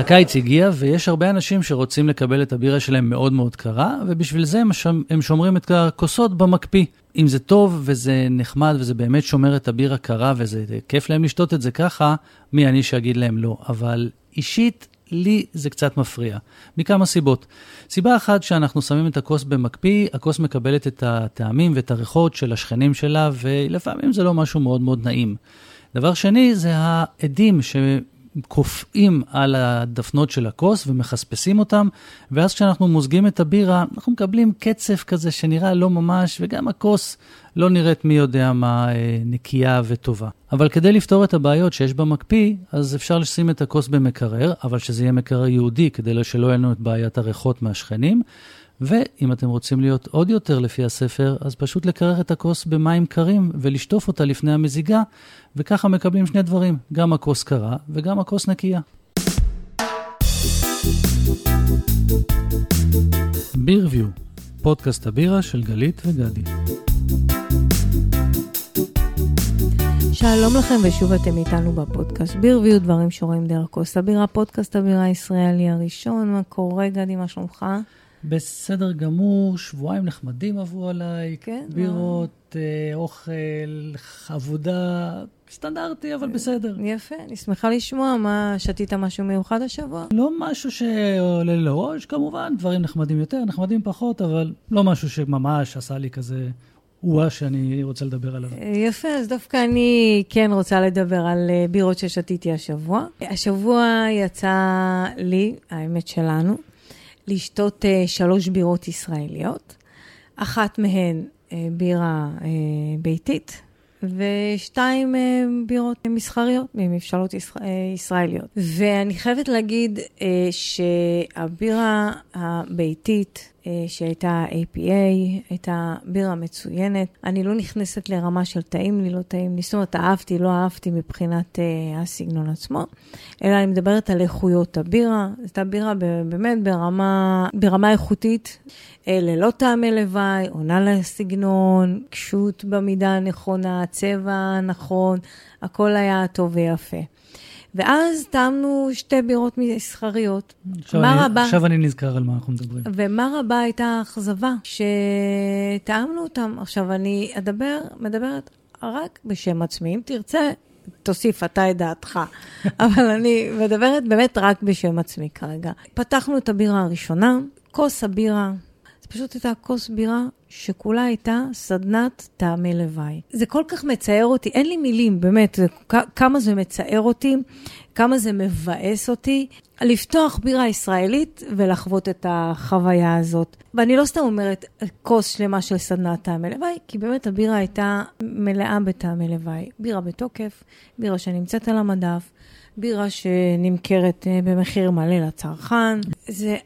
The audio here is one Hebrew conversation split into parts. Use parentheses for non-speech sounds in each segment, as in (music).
הקיץ הגיע ויש הרבה אנשים שרוצים לקבל את הבירה שלהם מאוד מאוד קרה, ובשביל זה הם, שומ, הם שומרים את הכוסות במקפיא. אם זה טוב וזה נחמד וזה באמת שומר את הבירה קרה וזה כיף להם לשתות את זה ככה, מי אני שאגיד להם לא. אבל אישית, לי זה קצת מפריע, מכמה סיבות. סיבה אחת, שאנחנו שמים את הכוס במקפיא, הכוס מקבלת את הטעמים ואת הריחות של השכנים שלה, ולפעמים זה לא משהו מאוד מאוד נעים. דבר שני, זה העדים ש... קופאים על הדפנות של הכוס ומחספסים אותם, ואז כשאנחנו מוזגים את הבירה, אנחנו מקבלים קצף כזה שנראה לא ממש, וגם הכוס לא נראית מי יודע מה אה, נקייה וטובה. אבל כדי לפתור את הבעיות שיש במקפיא, אז אפשר לשים את הכוס במקרר, אבל שזה יהיה מקרר יהודי, כדי שלא יהיה לנו את בעיית הריחות מהשכנים. ואם אתם רוצים להיות עוד יותר לפי הספר, אז פשוט לקרר את הכוס במים קרים ולשטוף אותה לפני המזיגה, וככה מקבלים שני דברים, גם הכוס קרה וגם הכוס נקייה. בירביו, פודקאסט הבירה של גלית וגדי. שלום לכם ושוב אתם איתנו בפודקאסט בירביו, דברים שרואים דרך כוס הבירה, פודקאסט הבירה הישראלי הראשון. מה קורה גדי, מה שלומך? בסדר גמור, שבועיים נחמדים עברו עליי, כן, בירות, אה, אוכל, עבודה, סטנדרטי, אבל בסדר. יפה, אני שמחה לשמוע. מה, שתית משהו מיוחד השבוע? לא משהו שעולה לראש, כמובן, דברים נחמדים יותר, נחמדים פחות, אבל לא משהו שממש עשה לי כזה או-אה שאני רוצה לדבר עליו. יפה, אז דווקא אני כן רוצה לדבר על אה, בירות ששתיתי השבוע. השבוע יצא לי, האמת שלנו, לשתות uh, שלוש בירות ישראליות. אחת מהן uh, בירה uh, ביתית, ושתיים בירות מסחריות, ממבשלות ישראל, ישראליות. ואני חייבת להגיד שהבירה הביתית, אה, שהייתה APA, הייתה בירה מצוינת. אני לא נכנסת לרמה של טעים לי, לא טעים לי, זאת אומרת, אהבתי, לא אהבתי מבחינת uh, הסגנון עצמו, אלא אני מדברת על איכויות הבירה. הייתה בירה באמת ברמה, ברמה איכותית, uh, ללא טעמי לוואי, עונה לסגנון, קשות במידה הנכונה, צבע הנכון, הכל היה טוב ויפה. ואז טעמנו שתי בירות מסחריות. עכשיו, אני, רבה, עכשיו אני נזכר על מה אנחנו מדברים. ומה רבה הייתה האכזבה, שטעמנו אותם. עכשיו, אני אדבר, מדברת רק בשם עצמי. אם תרצה, תוסיף אתה את דעתך. (laughs) אבל אני מדברת באמת רק בשם עצמי כרגע. פתחנו את הבירה הראשונה, כוס הבירה, זה פשוט הייתה כוס בירה שכולה הייתה סדנת טעמי לוואי. זה כל כך מצער אותי, אין לי מילים, באמת, זה, כמה זה מצער אותי, כמה זה מבאס אותי, לפתוח בירה ישראלית ולחוות את החוויה הזאת. ואני לא סתם אומרת כוס שלמה של סדנת טעמי לוואי, כי באמת הבירה הייתה מלאה בטעמי לוואי. בירה בתוקף, בירה שנמצאת על המדף. בירה שנמכרת אה, במחיר מלא לצרכן. זה,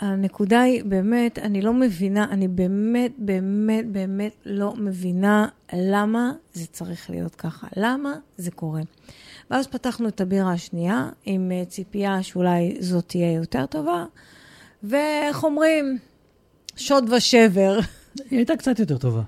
הנקודה היא באמת, אני לא מבינה, אני באמת, באמת, באמת לא מבינה למה זה צריך להיות ככה. למה זה קורה. ואז פתחנו את הבירה השנייה עם אה, ציפייה שאולי זאת תהיה יותר טובה, ואיך אומרים, שוד ושבר. היא הייתה קצת יותר טובה.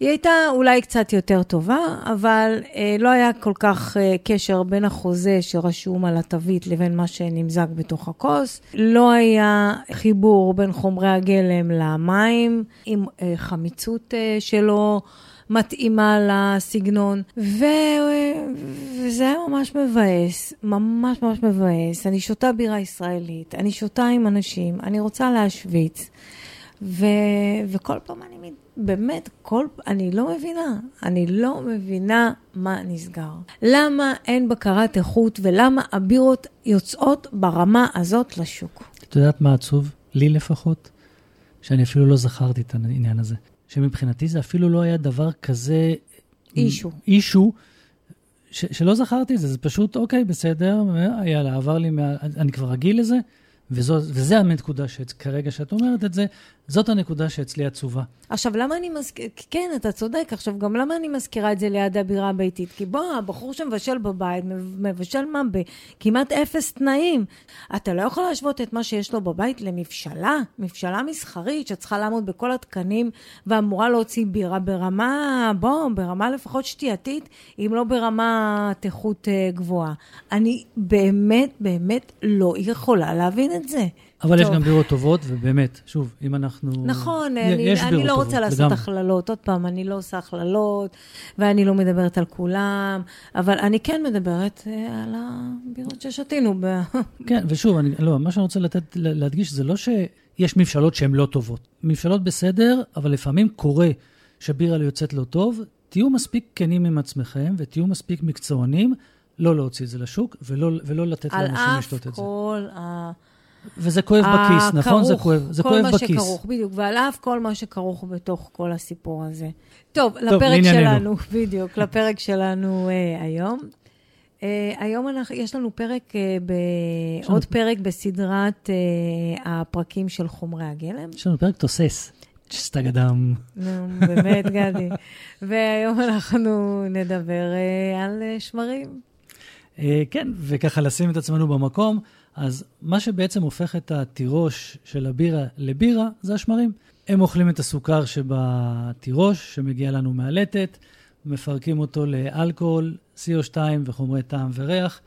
היא הייתה אולי קצת יותר טובה, אבל אה, לא היה כל כך אה, קשר בין החוזה שרשום על התווית לבין מה שנמזג בתוך הכוס. לא היה חיבור בין חומרי הגלם למים, עם אה, חמיצות אה, שלו. מתאימה לסגנון, ו... וזה היה ממש מבאס, ממש ממש מבאס. אני שותה בירה ישראלית, אני שותה עם אנשים, אני רוצה להשוויץ, ו... וכל פעם אני באמת, כל, אני לא מבינה. אני לא מבינה מה נסגר. למה אין בקרת איכות ולמה הבירות יוצאות ברמה הזאת לשוק? את יודעת מה עצוב? לי לפחות, שאני אפילו לא זכרתי את העניין הזה. שמבחינתי זה אפילו לא היה דבר כזה... אישו. אישו, ש, שלא זכרתי את זה, זה פשוט, אוקיי, בסדר, יאללה, עבר לי, מה, אני כבר רגיל לזה, וזו, וזה הנקודה שכרגע שאת אומרת את זה, זאת הנקודה שאצלי עצובה. עכשיו, למה אני מזכירה, כן, אתה צודק, עכשיו, גם למה אני מזכירה את זה ליד הבירה הביתית? כי בוא, הבחור שמבשל בבית, מבשל מה? בכמעט אפס תנאים. אתה לא יכול להשוות את מה שיש לו בבית למבשלה, מבשלה מסחרית, שצריכה לעמוד בכל התקנים, ואמורה להוציא בירה ברמה, בוא, ברמה לפחות שתייתית, אם לא ברמת איכות אה, גבוהה. אני באמת, באמת לא יכולה להבין את זה. אבל טוב. יש גם בירות טובות, ובאמת, שוב, אם אנחנו... נכון, אני, אני לא רוצה לעשות הכללות. עוד פעם, אני לא עושה הכללות, ואני לא מדברת על כולם, אבל אני כן מדברת אה, על הבירות ששתינו. ב... (laughs) כן, ושוב, אני, לא, מה שאני רוצה לתת, להדגיש, זה לא שיש מבשלות שהן לא טובות. מבשלות בסדר, אבל לפעמים קורה שבירה יוצאת לא טוב. תהיו מספיק כנים עם עצמכם, ותהיו מספיק מקצוענים. לא להוציא את זה לשוק, ולא, ולא לתת לאנשים לשתות את זה. על אף כל ה... וזה כואב בכיס, הכרוך, נכון? זה כואב, זה כואב בכיס. כל מה שכרוך, בדיוק, ועל אף כל מה שכרוך בתוך כל הסיפור הזה. טוב, טוב לפרק שלנו, (laughs) בדיוק, לפרק שלנו uh, היום. Uh, היום אנחנו, יש לנו פרק, uh, ב, עוד פרק בסדרת uh, הפרקים של חומרי הגלם. יש לנו פרק תוסס. צ'סטג אדם. נו, באמת, (laughs) גדי. והיום אנחנו נדבר uh, על uh, שמרים. Uh, כן, וככה לשים את עצמנו במקום. אז מה שבעצם הופך את התירוש של הבירה לבירה זה השמרים. הם אוכלים את הסוכר שבתירוש, שמגיע לנו מהלטת, מפרקים אותו לאלכוהול, CO2 וחומרי טעם וריח.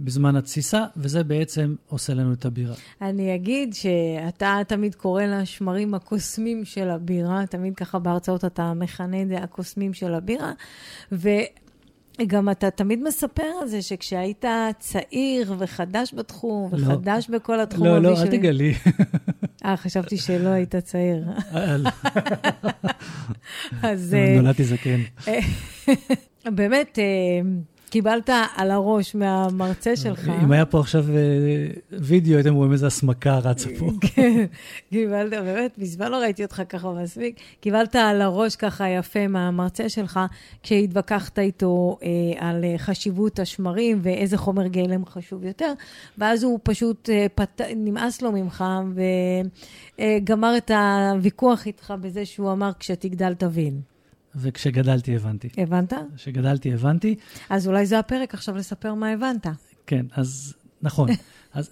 בזמן התסיסה, וזה בעצם עושה לנו את הבירה. אני אגיד שאתה תמיד קורא לשמרים הקוסמים של הבירה, תמיד ככה בהרצאות אתה מכנה את זה הקוסמים של הבירה, ו... גם אתה תמיד מספר על זה שכשהיית צעיר וחדש בתחום, לא. וחדש בכל התחום לא, לא, אל תגלי. אה, חשבתי שלא היית צעיר. אה. אז... נולדתי זקן. באמת, קיבלת על הראש מהמרצה שלך. אם היה פה עכשיו אה, וידאו, הייתם רואים איזה הסמקה רצה פה. כן, (laughs) קיבלת, באמת, מזמן לא ראיתי אותך ככה מספיק. קיבלת על הראש ככה יפה מהמרצה שלך, כשהתווכחת איתו אה, על אה, חשיבות השמרים ואיזה חומר גלם חשוב יותר, ואז הוא פשוט אה, פת... נמאס לו ממך וגמר אה, את הוויכוח איתך בזה שהוא אמר, כשתגדל תבין. וכשגדלתי הבנתי. הבנת? כשגדלתי הבנתי. אז אולי זה הפרק עכשיו לספר מה הבנת. כן, אז נכון. (laughs) אז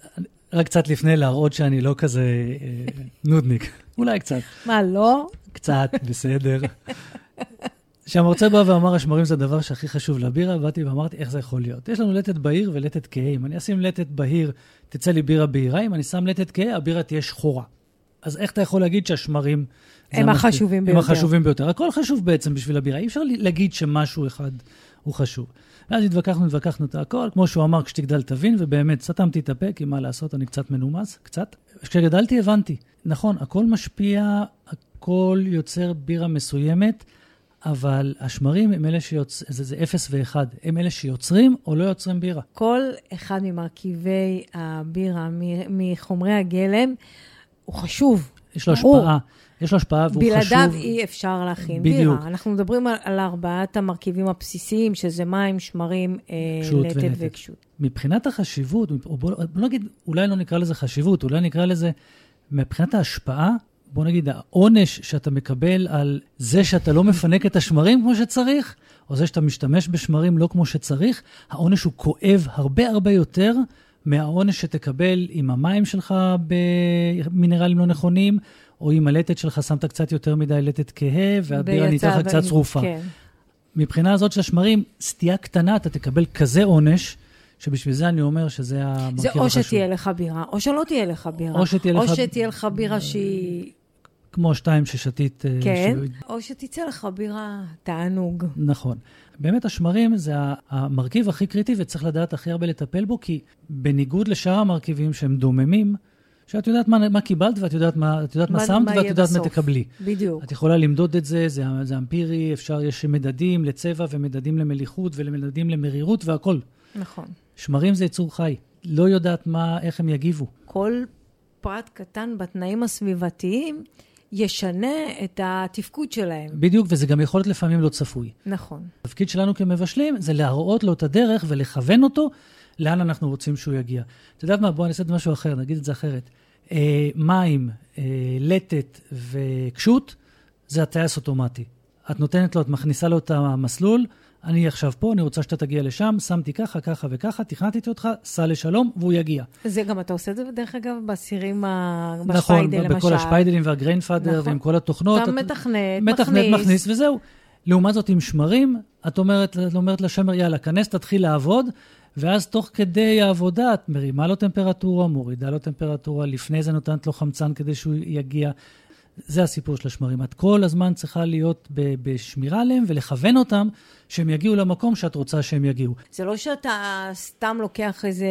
רק קצת לפני להראות שאני לא כזה אה, נודניק. (laughs) אולי קצת. מה, לא? קצת, בסדר. (laughs) כשהמרצה בא ואמר, השמרים זה הדבר שהכי חשוב לבירה, באתי ואמרתי, איך זה יכול להיות? יש לנו לטת בהיר ולטת כהה. אם אני אשים לטת בהיר, תצא לי בירה בהירה, אם אני שם לטת כהה, הבירה תהיה שחורה. אז איך אתה יכול להגיד שהשמרים... הם החשובים ביותר. הם החשובים ביותר. הכל חשוב בעצם בשביל הבירה. אי אפשר להגיד שמשהו אחד הוא חשוב. ואז התווכחנו, התווכחנו את הכל, כמו שהוא אמר, כשתגדל תבין, ובאמת, סתמתי את הפה, כי מה לעשות, אני קצת מנומס, קצת. כשגדלתי הבנתי, נכון, הכל משפיע, הכל יוצר בירה מסוימת, אבל השמרים הם אלה שיוצרים, זה, זה אפס ואחד, הם אלה שיוצרים או לא יוצרים בירה. כל אחד ממרכיבי הבירה, מחומרי הגלם, הוא חשוב. יש לו השפעה. יש לו השפעה והוא בלעדיו חשוב. בלעדיו אי אפשר להכין בדיוק. בירה. אנחנו מדברים על, על ארבעת המרכיבים הבסיסיים, שזה מים, שמרים, אה, לטת וקשות. מבחינת החשיבות, בוא, בוא נגיד, אולי לא נקרא לזה חשיבות, אולי נקרא לזה, מבחינת ההשפעה, בוא נגיד, העונש שאתה מקבל על זה שאתה לא מפנק את השמרים כמו שצריך, או זה שאתה משתמש בשמרים לא כמו שצריך, העונש הוא כואב הרבה הרבה יותר מהעונש שתקבל עם המים שלך במינרלים לא נכונים, או אם הלטת שלך שמת קצת יותר מדי לטת כהה, והבירה נהייתה לך קצת צרופה. כן. מבחינה הזאת של השמרים, סטייה קטנה, אתה תקבל כזה עונש, שבשביל זה אני אומר שזה המרכיב החשוב. זה או שתהיה לך בירה, או שלא תהיה לך בירה. או שתהיה לך... או שתהיה לך בירה שהיא... כמו שתיים ששתית... אה, כן, ש... או שתצא לך בירה תענוג. נכון. באמת השמרים זה המרכיב הכי קריטי וצריך לדעת הכי הרבה לטפל בו, כי בניגוד לשאר המרכיבים שהם דוממים, שאת יודעת מה, מה קיבלת ואת יודעת מה, יודעת מה, מה שמת מה ואת יודעת בסוף. מה תקבלי. בדיוק. את יכולה למדוד את זה, זה, זה אמפירי, אפשר, יש מדדים לצבע ומדדים למליחות ומדדים למרירות והכול. נכון. שמרים זה יצור חי. לא יודעת מה, איך הם יגיבו. כל פרט קטן בתנאים הסביבתיים ישנה את התפקוד שלהם. בדיוק, וזה גם יכול להיות לפעמים לא צפוי. נכון. התפקיד שלנו כמבשלים זה להראות לו את הדרך ולכוון אותו לאן אנחנו רוצים שהוא יגיע. אתה יודעת מה? בוא נעשה את משהו אחר, נגיד את זה אחרת. אה, מים, אה, לטת וקשות, זה הטייס אוטומטי. את נותנת לו, את מכניסה לו את המסלול, אני עכשיו פה, אני רוצה שאתה תגיע לשם, שמתי ככה, ככה וככה, תכנתתי אותך, סע לשלום, והוא יגיע. זה גם, אתה עושה את זה, דרך אגב, בסירים ה... נכון, בשפיידל, למשל. בכל השפיידלים והגריינפאדר נכון. ועם כל התוכנות. אתה את- מתכנת, מתכנת, מכניס. מכניס, וזהו. לעומת זאת, עם שמרים, את אומרת, את אומרת לשמר, יאללה, כנס, תתחיל לעבוד, ואז תוך כדי העבודה את מרימה לו טמפרטורה, מורידה לו טמפרטורה, לפני זה נותנת לו חמצן כדי שהוא יגיע. זה הסיפור של השמרים. את כל הזמן צריכה להיות בשמירה עליהם ולכוון אותם שהם יגיעו למקום שאת רוצה שהם יגיעו. זה לא שאתה סתם לוקח איזה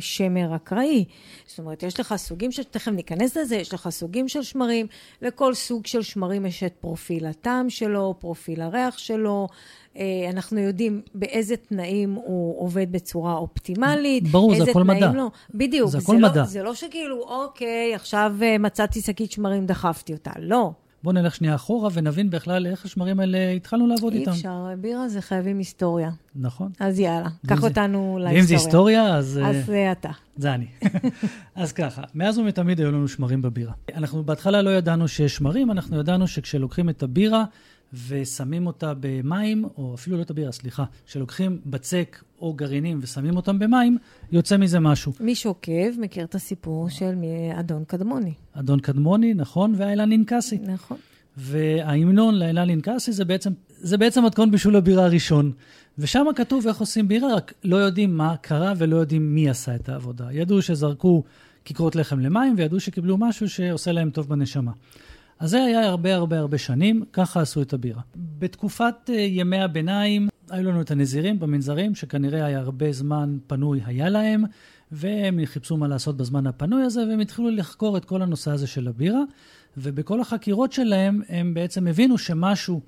שמר אקראי. זאת אומרת, יש לך סוגים של, תכף ניכנס לזה, יש לך סוגים של שמרים. לכל סוג של שמרים יש את פרופיל הטעם שלו, פרופיל הריח שלו. אה, אנחנו יודעים באיזה תנאים הוא עובד בצורה אופטימלית. ברור, זה הכל מדע. לא. בדיוק. זה הכל לא, מדע. זה לא שכאילו, אוקיי, עכשיו אה, מצאתי שקית שמרים, דחפתי אותה. לא. בואו נלך שנייה אחורה ונבין בכלל איך השמרים האלה התחלנו לעבוד אי איתם. אפשר, בירה זה חייבים היסטוריה. נכון. אז יאללה, קח זה- אותנו להיסטוריה. ואם זה היסטוריה, אז... אה, אז זה אתה. זה אני. (laughs) אז ככה, מאז ומתמיד היו לנו שמרים בבירה. אנחנו בהתחלה לא ידענו שיש שמרים, אנחנו ידענו שכשלוקחים את הבירה ושמים אותה במים, או אפילו לא את הבירה, סליחה, כשלוקחים בצק או גרעינים ושמים אותם במים, יוצא מזה משהו. מי שעוקב מכיר את הסיפור של אדון קדמוני. אדון קדמוני, נכון, והאילן אינקסי. נכון. וההמנון לאילן אינקסי זה בעצם, זה בעצם מתכון בישול הבירה הראשון. ושם כתוב איך עושים בירה, רק לא יודעים מה קרה ולא יודעים מי עשה את העבודה. ידעו שזרקו כיכרות לחם למים וידעו שקיבלו משהו שעושה להם טוב בנשמה. אז זה היה הרבה הרבה הרבה שנים, ככה עשו את הבירה. בתקופת uh, ימי הביניים היו לנו את הנזירים במנזרים, שכנראה היה הרבה זמן פנוי היה להם, והם חיפשו מה לעשות בזמן הפנוי הזה, והם התחילו לחקור את כל הנושא הזה של הבירה, ובכל החקירות שלהם הם בעצם הבינו שמשהו,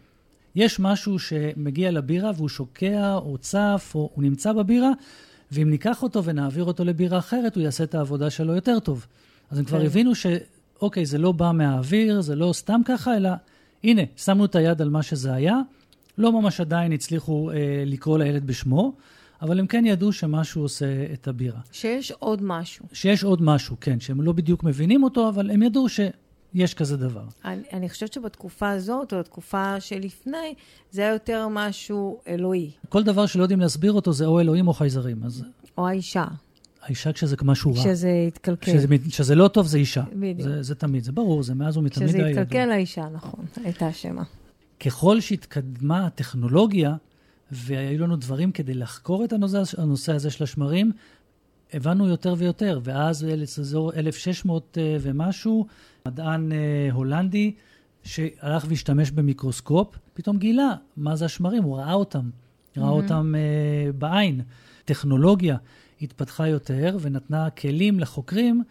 יש משהו שמגיע לבירה והוא שוקע או צף או הוא נמצא בבירה, ואם ניקח אותו ונעביר אותו לבירה אחרת, הוא יעשה את העבודה שלו יותר טוב. אז הם כבר כן. הבינו ש... אוקיי, זה לא בא מהאוויר, זה לא סתם ככה, אלא הנה, שמנו את היד על מה שזה היה. לא ממש עדיין הצליחו אה, לקרוא לילד בשמו, אבל הם כן ידעו שמשהו עושה את הבירה. שיש עוד משהו. שיש עוד משהו, כן, שהם לא בדיוק מבינים אותו, אבל הם ידעו שיש כזה דבר. אני, אני חושבת שבתקופה הזאת, או בתקופה שלפני, זה היה יותר משהו אלוהי, כל דבר שלא יודעים להסביר אותו זה או אלוהים או חייזרים. אז או האישה, האישה כשזה משהו רע. כשזה התקלקל. כשזה, שזה לא טוב זה אישה. בדיוק. זה, זה תמיד, זה ברור, זה מאז ומתמיד היה ידוע. התקלקל, האישה, נכון, הייתה אשמה. ככל שהתקדמה הטכנולוגיה, והיו לנו דברים כדי לחקור את הנושא, הנושא הזה של השמרים, הבנו יותר ויותר, ואז באזור 1600 אה, ומשהו, מדען אה, הולנדי שהלך והשתמש במיקרוסקופ, פתאום גילה מה זה השמרים, הוא ראה אותם, ראה אותם אה, בעין. טכנולוגיה התפתחה יותר ונתנה כלים לחוקרים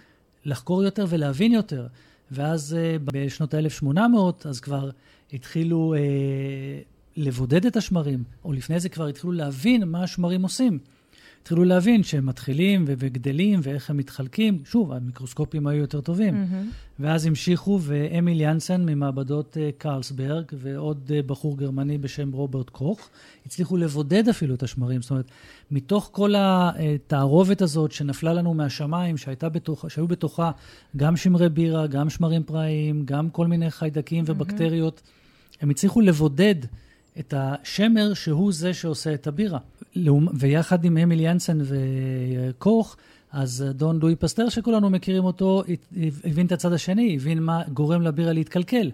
לחקור יותר ולהבין יותר. ואז אה, בשנות ה-1800, אז כבר התחילו אה, לבודד את השמרים, או לפני זה כבר התחילו להבין מה השמרים עושים. התחילו להבין שהם מתחילים וגדלים ואיך הם מתחלקים. שוב, המיקרוסקופים היו יותר טובים. ואז המשיכו, ואמיל יאנסן ממעבדות אה, קרלסברג ועוד אה, בחור גרמני בשם רוברט קוך, הצליחו לבודד אפילו את השמרים. זאת אומרת, מתוך כל התערובת הזאת שנפלה לנו מהשמיים, בתוך, שהיו בתוכה גם שמרי בירה, גם שמרים פראיים, גם כל מיני חיידקים ובקטריות, הם הצליחו לבודד את השמר שהוא זה שעושה את הבירה. ויחד עם אמיל יאנסן וקוך, אז אדון לואי פסטר, שכולנו מכירים אותו, הבין את הצד השני, הבין מה גורם לבירה להתקלקל.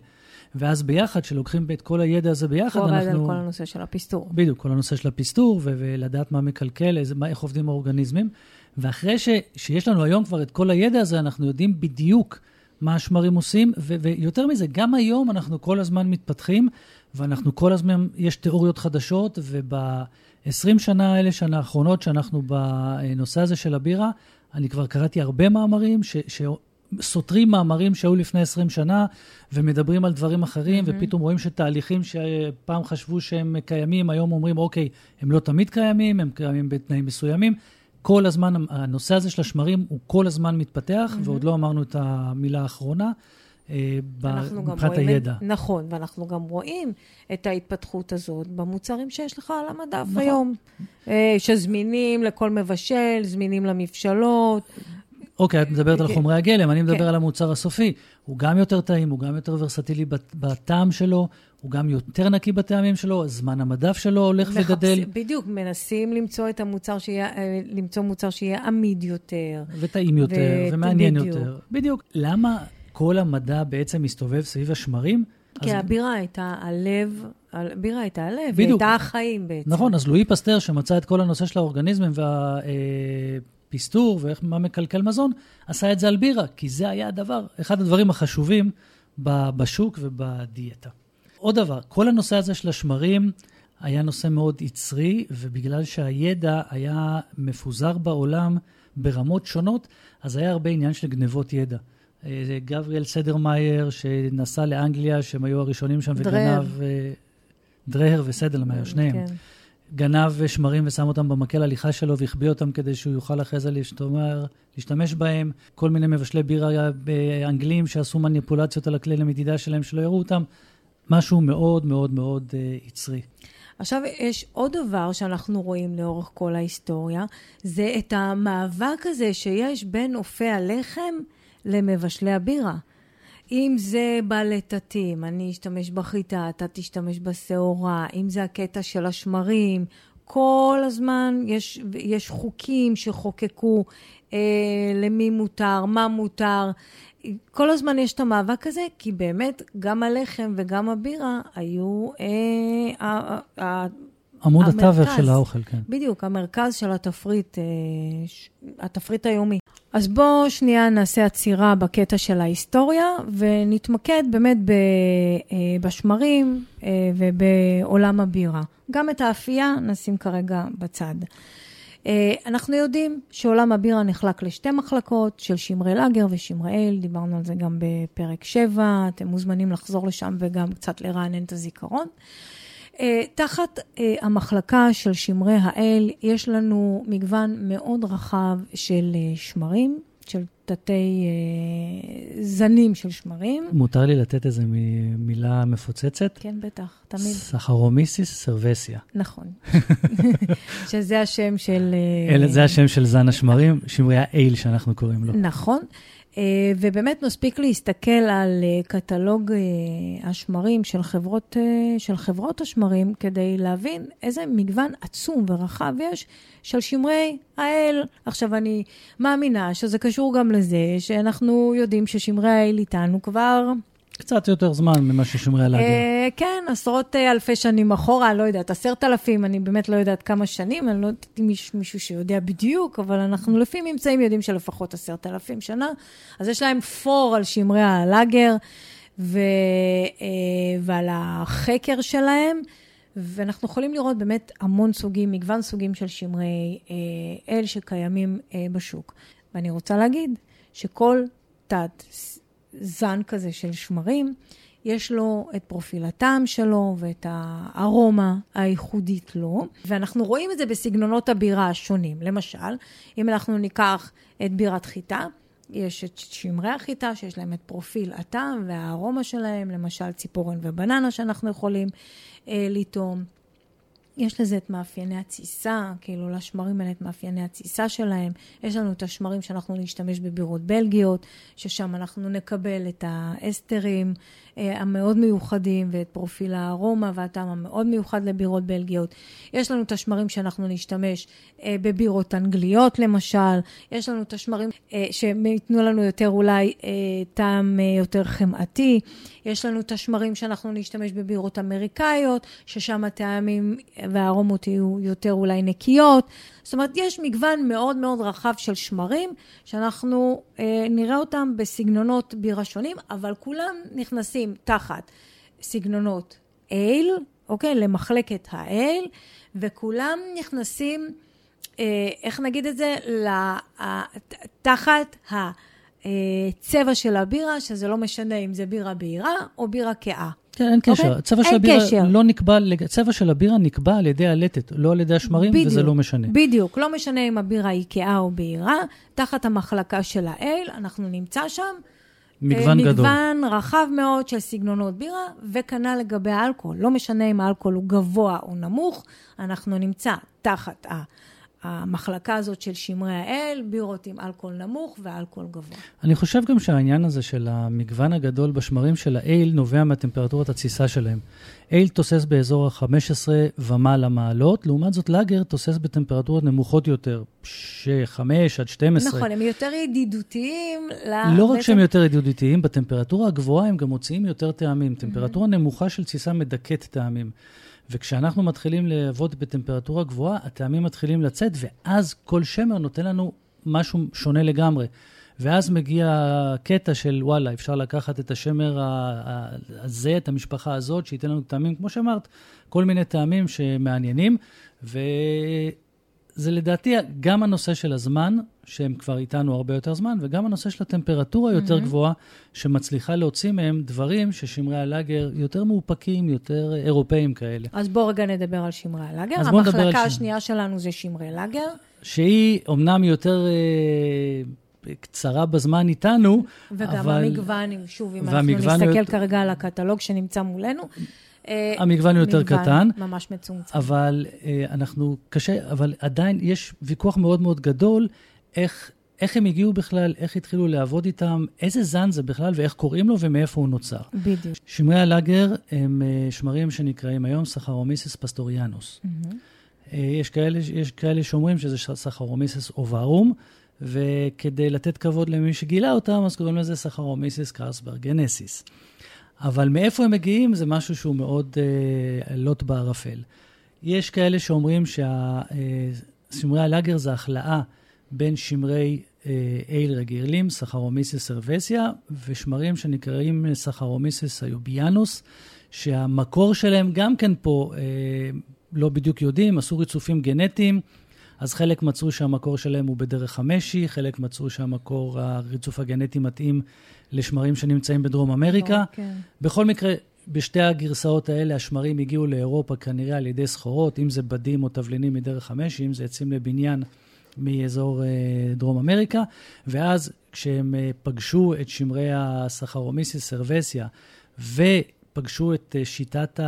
ואז ביחד, כשלוקחים את כל הידע הזה ביחד, הוא עבד על אנחנו... כל הנושא של הפסטור. בדיוק, כל הנושא של הפסטור, ו- ולדעת מה מקלקל, איזה, מה, איך עובדים האורגניזמים. ואחרי ש- שיש לנו היום כבר את כל הידע הזה, אנחנו יודעים בדיוק מה השמרים עושים, ו- ויותר מזה, גם היום אנחנו כל הזמן מתפתחים, ואנחנו כל הזמן, יש תיאוריות חדשות, וב-20 שנה האלה, שנה האחרונות, שאנחנו בנושא הזה של הבירה, אני כבר קראתי הרבה מאמרים ש... ש- סותרים מאמרים שהיו לפני 20 שנה ומדברים על דברים אחרים, mm-hmm. ופתאום רואים שתהליכים שפעם חשבו שהם קיימים, היום אומרים, אוקיי, הם לא תמיד קיימים, הם קיימים בתנאים מסוימים. כל הזמן, הנושא הזה של השמרים הוא כל הזמן מתפתח, mm-hmm. ועוד לא אמרנו את המילה האחרונה, אה, מבחינת הידע. את, נכון, ואנחנו גם רואים את ההתפתחות הזאת במוצרים שיש לך על המדף נכון. היום, אה, שזמינים לכל מבשל, זמינים למבשלות. אוקיי, את מדברת על כן. חומרי הגלם, אני מדבר כן. על המוצר הסופי. הוא גם יותר טעים, הוא גם יותר ורסטילי בטעם שלו, הוא גם יותר נקי בטעמים שלו, זמן המדף שלו הולך מחפשים- וגדל, בדיוק, מנסים למצוא את המוצר שיהיה, אה, למצוא מוצר שיהיה עמיד יותר. וטעים יותר, ו- ומעניין בדיוק. יותר. בדיוק. למה כל המדע בעצם מסתובב סביב השמרים? כי אז- הבירה הייתה הלב, הבירה הייתה הלב, היא בדיוק. הייתה החיים בעצם. נכון, אז לואי פסטר, שמצא את כל הנושא של האורגניזמים והפסטור ואיך, מה מקלקל מזון, עשה את זה על בירה, כי זה היה הדבר, אחד הדברים החשובים בשוק ובדיאטה. עוד דבר, כל הנושא הזה של השמרים היה נושא מאוד יצרי, ובגלל שהידע היה מפוזר בעולם ברמות שונות, אז היה הרבה עניין של גנבות ידע. אה, גבריאל סדרמאייר, שנסע לאנגליה, שהם היו הראשונים שם, דרהר. וגנב... אה, דרהר וסדלמאייר, שניהם. כן. גנב שמרים ושם אותם במקל הליכה שלו והחביא אותם כדי שהוא יוכל אחרי זה להשתומר, להשתמש בהם. כל מיני מבשלי בירה באנגלים שעשו מניפולציות על הכלי למדידה שלהם שלא יראו אותם. משהו מאוד מאוד מאוד אה, יצרי. עכשיו, יש עוד דבר שאנחנו רואים לאורך כל ההיסטוריה, זה את המאבק הזה שיש בין אופי הלחם למבשלי הבירה. אם זה בלטטים, אני אשתמש בחיטה, אתה תשתמש בשעורה, אם זה הקטע של השמרים, כל הזמן יש, יש חוקים שחוקקו אה, למי מותר, מה מותר. כל הזמן יש את המאבק הזה, כי באמת גם הלחם וגם הבירה היו אה, עמוד המרכז. התווך של האוכל, כן. בדיוק, המרכז של התפריט, אה, התפריט היומי. אז בואו שנייה נעשה עצירה בקטע של ההיסטוריה, ונתמקד באמת ב, אה, בשמרים אה, ובעולם הבירה. גם את האפייה נשים כרגע בצד. אנחנו יודעים שעולם הבירה נחלק לשתי מחלקות, של שמרי לאגר ושמרי אל, דיברנו על זה גם בפרק 7, אתם מוזמנים לחזור לשם וגם קצת לרענן את הזיכרון. אה, תחת אה, המחלקה של שמרי האל, יש לנו מגוון מאוד רחב של אה, שמרים, של תתי זנים של שמרים. מותר לי לתת איזה מ- מילה מפוצצת? כן, בטח, תמיד. סחרומיסיס סרבסיה. נכון. (laughs) (laughs) שזה השם של... אלה- זה השם של זן השמרים, שמרי האייל שאנחנו קוראים לו. נכון. אה, ובאמת מספיק להסתכל על אה, קטלוג אה, השמרים של חברות, של חברות השמרים כדי להבין איזה מגוון עצום ורחב יש של שמרי האל. עכשיו, אני מאמינה שזה קשור גם לזה שאנחנו יודעים ששמרי האל איתנו כבר קצת יותר זמן ממה ששומרי הלאגר. אה, כן, עשרות אה, אלפי שנים אחורה, לא יודעת, עשרת אלפים, אני באמת לא יודעת כמה שנים, אני לא יודעת אם יש מישהו שיודע בדיוק, אבל אנחנו לפי ממצאים יודעים שלפחות עשרת אלפים שנה. אז יש להם פור על שמרי הלאגר ו, אה, ועל החקר שלהם, ואנחנו יכולים לראות באמת המון סוגים, מגוון סוגים של שמרי אל שקיימים בשוק. ואני רוצה להגיד שכל תת זן כזה של שמרים, יש לו את פרופיל הטעם שלו ואת הארומה הייחודית לו, ואנחנו רואים את זה בסגנונות הבירה השונים. למשל, אם אנחנו ניקח את בירת חיטה, יש את שמרי החיטה שיש להם את פרופיל הטעם והארומה שלהם, למשל ציפורן ובננה שאנחנו יכולים אה, לטעום. יש לזה את מאפייני התסיסה, כאילו לשמרים האלה את מאפייני התסיסה שלהם. יש לנו את השמרים שאנחנו נשתמש בבירות בלגיות, ששם אנחנו נקבל את האסטרים אה, המאוד מיוחדים ואת פרופיל הארומה והטעם המאוד מיוחד לבירות בלגיות. יש לנו את השמרים שאנחנו נשתמש אה, בבירות אנגליות למשל. יש לנו את השמרים אה, שייתנו לנו יותר אולי אה, טעם אה, יותר חמאתי. יש לנו את השמרים שאנחנו נשתמש בבירות אמריקאיות, ששם הטעמים והארומות יהיו יותר אולי נקיות. זאת אומרת, יש מגוון מאוד מאוד רחב של שמרים, שאנחנו אה, נראה אותם בסגנונות בירה שונים, אבל כולם נכנסים תחת סגנונות אייל, אוקיי? למחלקת האייל, וכולם נכנסים, אה, איך נגיד את זה? אה, תחת ה... צבע של הבירה, שזה לא משנה אם זה בירה בהירה או בירה כהה. כן, אין קשר. אוקיי? הצבע של אין הבירה קשר. לא נקבע, צבע של הבירה נקבע על ידי הלטת, לא על ידי השמרים, וזה לא משנה. בדיוק, לא משנה אם הבירה היא כהה או בהירה, תחת המחלקה של האל, אנחנו נמצא שם. מגוון אה, גדול. מגוון רחב מאוד של סגנונות בירה, וכנ"ל לגבי האלכוהול. לא משנה אם האלכוהול הוא גבוה או נמוך, אנחנו נמצא תחת ה... המחלקה הזאת של שמרי האל, בירות עם אלכוהול נמוך ואלכוהול גבוה. אני חושב גם שהעניין הזה של המגוון הגדול בשמרים של האייל נובע מהטמפרטורת התסיסה שלהם. אייל תוסס באזור ה-15 ומעלה מעלות, לעומת זאת לאגר תוסס בטמפרטורות נמוכות יותר, 5 עד 12. נכון, הם יותר ידידותיים. לא רק שהם יותר ידידותיים, בטמפרטורה הגבוהה הם גם מוציאים יותר טעמים. טמפרטורה נמוכה של תסיסה מדכאת טעמים. וכשאנחנו מתחילים לעבוד בטמפרטורה גבוהה, הטעמים מתחילים לצאת, ואז כל שמר נותן לנו משהו שונה לגמרי. ואז מגיע הקטע של וואלה, אפשר לקחת את השמר הזה, את המשפחה הזאת, שייתן לנו טעמים, כמו שאמרת, כל מיני טעמים שמעניינים. וזה לדעתי גם הנושא של הזמן, שהם כבר איתנו הרבה יותר זמן, וגם הנושא של הטמפרטורה יותר mm-hmm. גבוהה, שמצליחה להוציא מהם דברים ששמרי הלאגר יותר מאופקים, יותר אירופאים כאלה. אז בואו רגע נדבר על שמרי הלאגר. המחלקה השנייה. שלנו זה שמרי לאגר. שהיא אומנם יותר... אה, קצרה בזמן איתנו, וגם אבל... המגוון, שוב, אם אנחנו נסתכל יותר... כרגע על הקטלוג שנמצא מולנו, אה, המגוון הוא יותר מגוון קטן. ממש מצומצם. אבל אה, אנחנו, קשה, אבל עדיין יש ויכוח מאוד מאוד גדול איך, איך הם הגיעו בכלל, איך התחילו לעבוד איתם, איזה זן זה בכלל ואיך קוראים לו ומאיפה הוא נוצר. בדיוק. שמרי הלאגר הם אה, שמרים שנקראים היום Saccharomyces pastorianus. Mm-hmm. יש כאלה, יש כאלה שאומרים שזה Saccharomyces uvarum, וכדי לתת כבוד למי שגילה אותם, אז קוראים לזה Saccharomyces carlsbergensis. אבל מאיפה הם מגיעים זה משהו שהוא מאוד אה, לוט בערפל. יש כאלה שאומרים ששמרי הלאגר זה הכלאה בין שמרי אה, אייל רגילים, Saccharomyces cerevisiae, ושמרים שנקראים Saccharomyces eubayanus, שהמקור שלהם גם כן פה אה, לא בדיוק יודעים, עשו ריצופים גנטיים. אז חלק מצאו שהמקור שלהם הוא בדרך המשי, חלק מצאו שהמקור, הריצוף הגנטי מתאים לשמרים שנמצאים בדרום אמריקה. Okay. כן. בכל מקרה, בשתי הגרסאות האלה השמרים הגיעו לאירופה כנראה על ידי סחורות, אם זה בדים או תבלינים מדרך המשי, אם זה עצים לבניין מאזור אה, דרום אמריקה, ואז כשהם אה, פגשו את שמרי הסחרומיסיס סרבסיה, ו... פגשו את אה, שיטת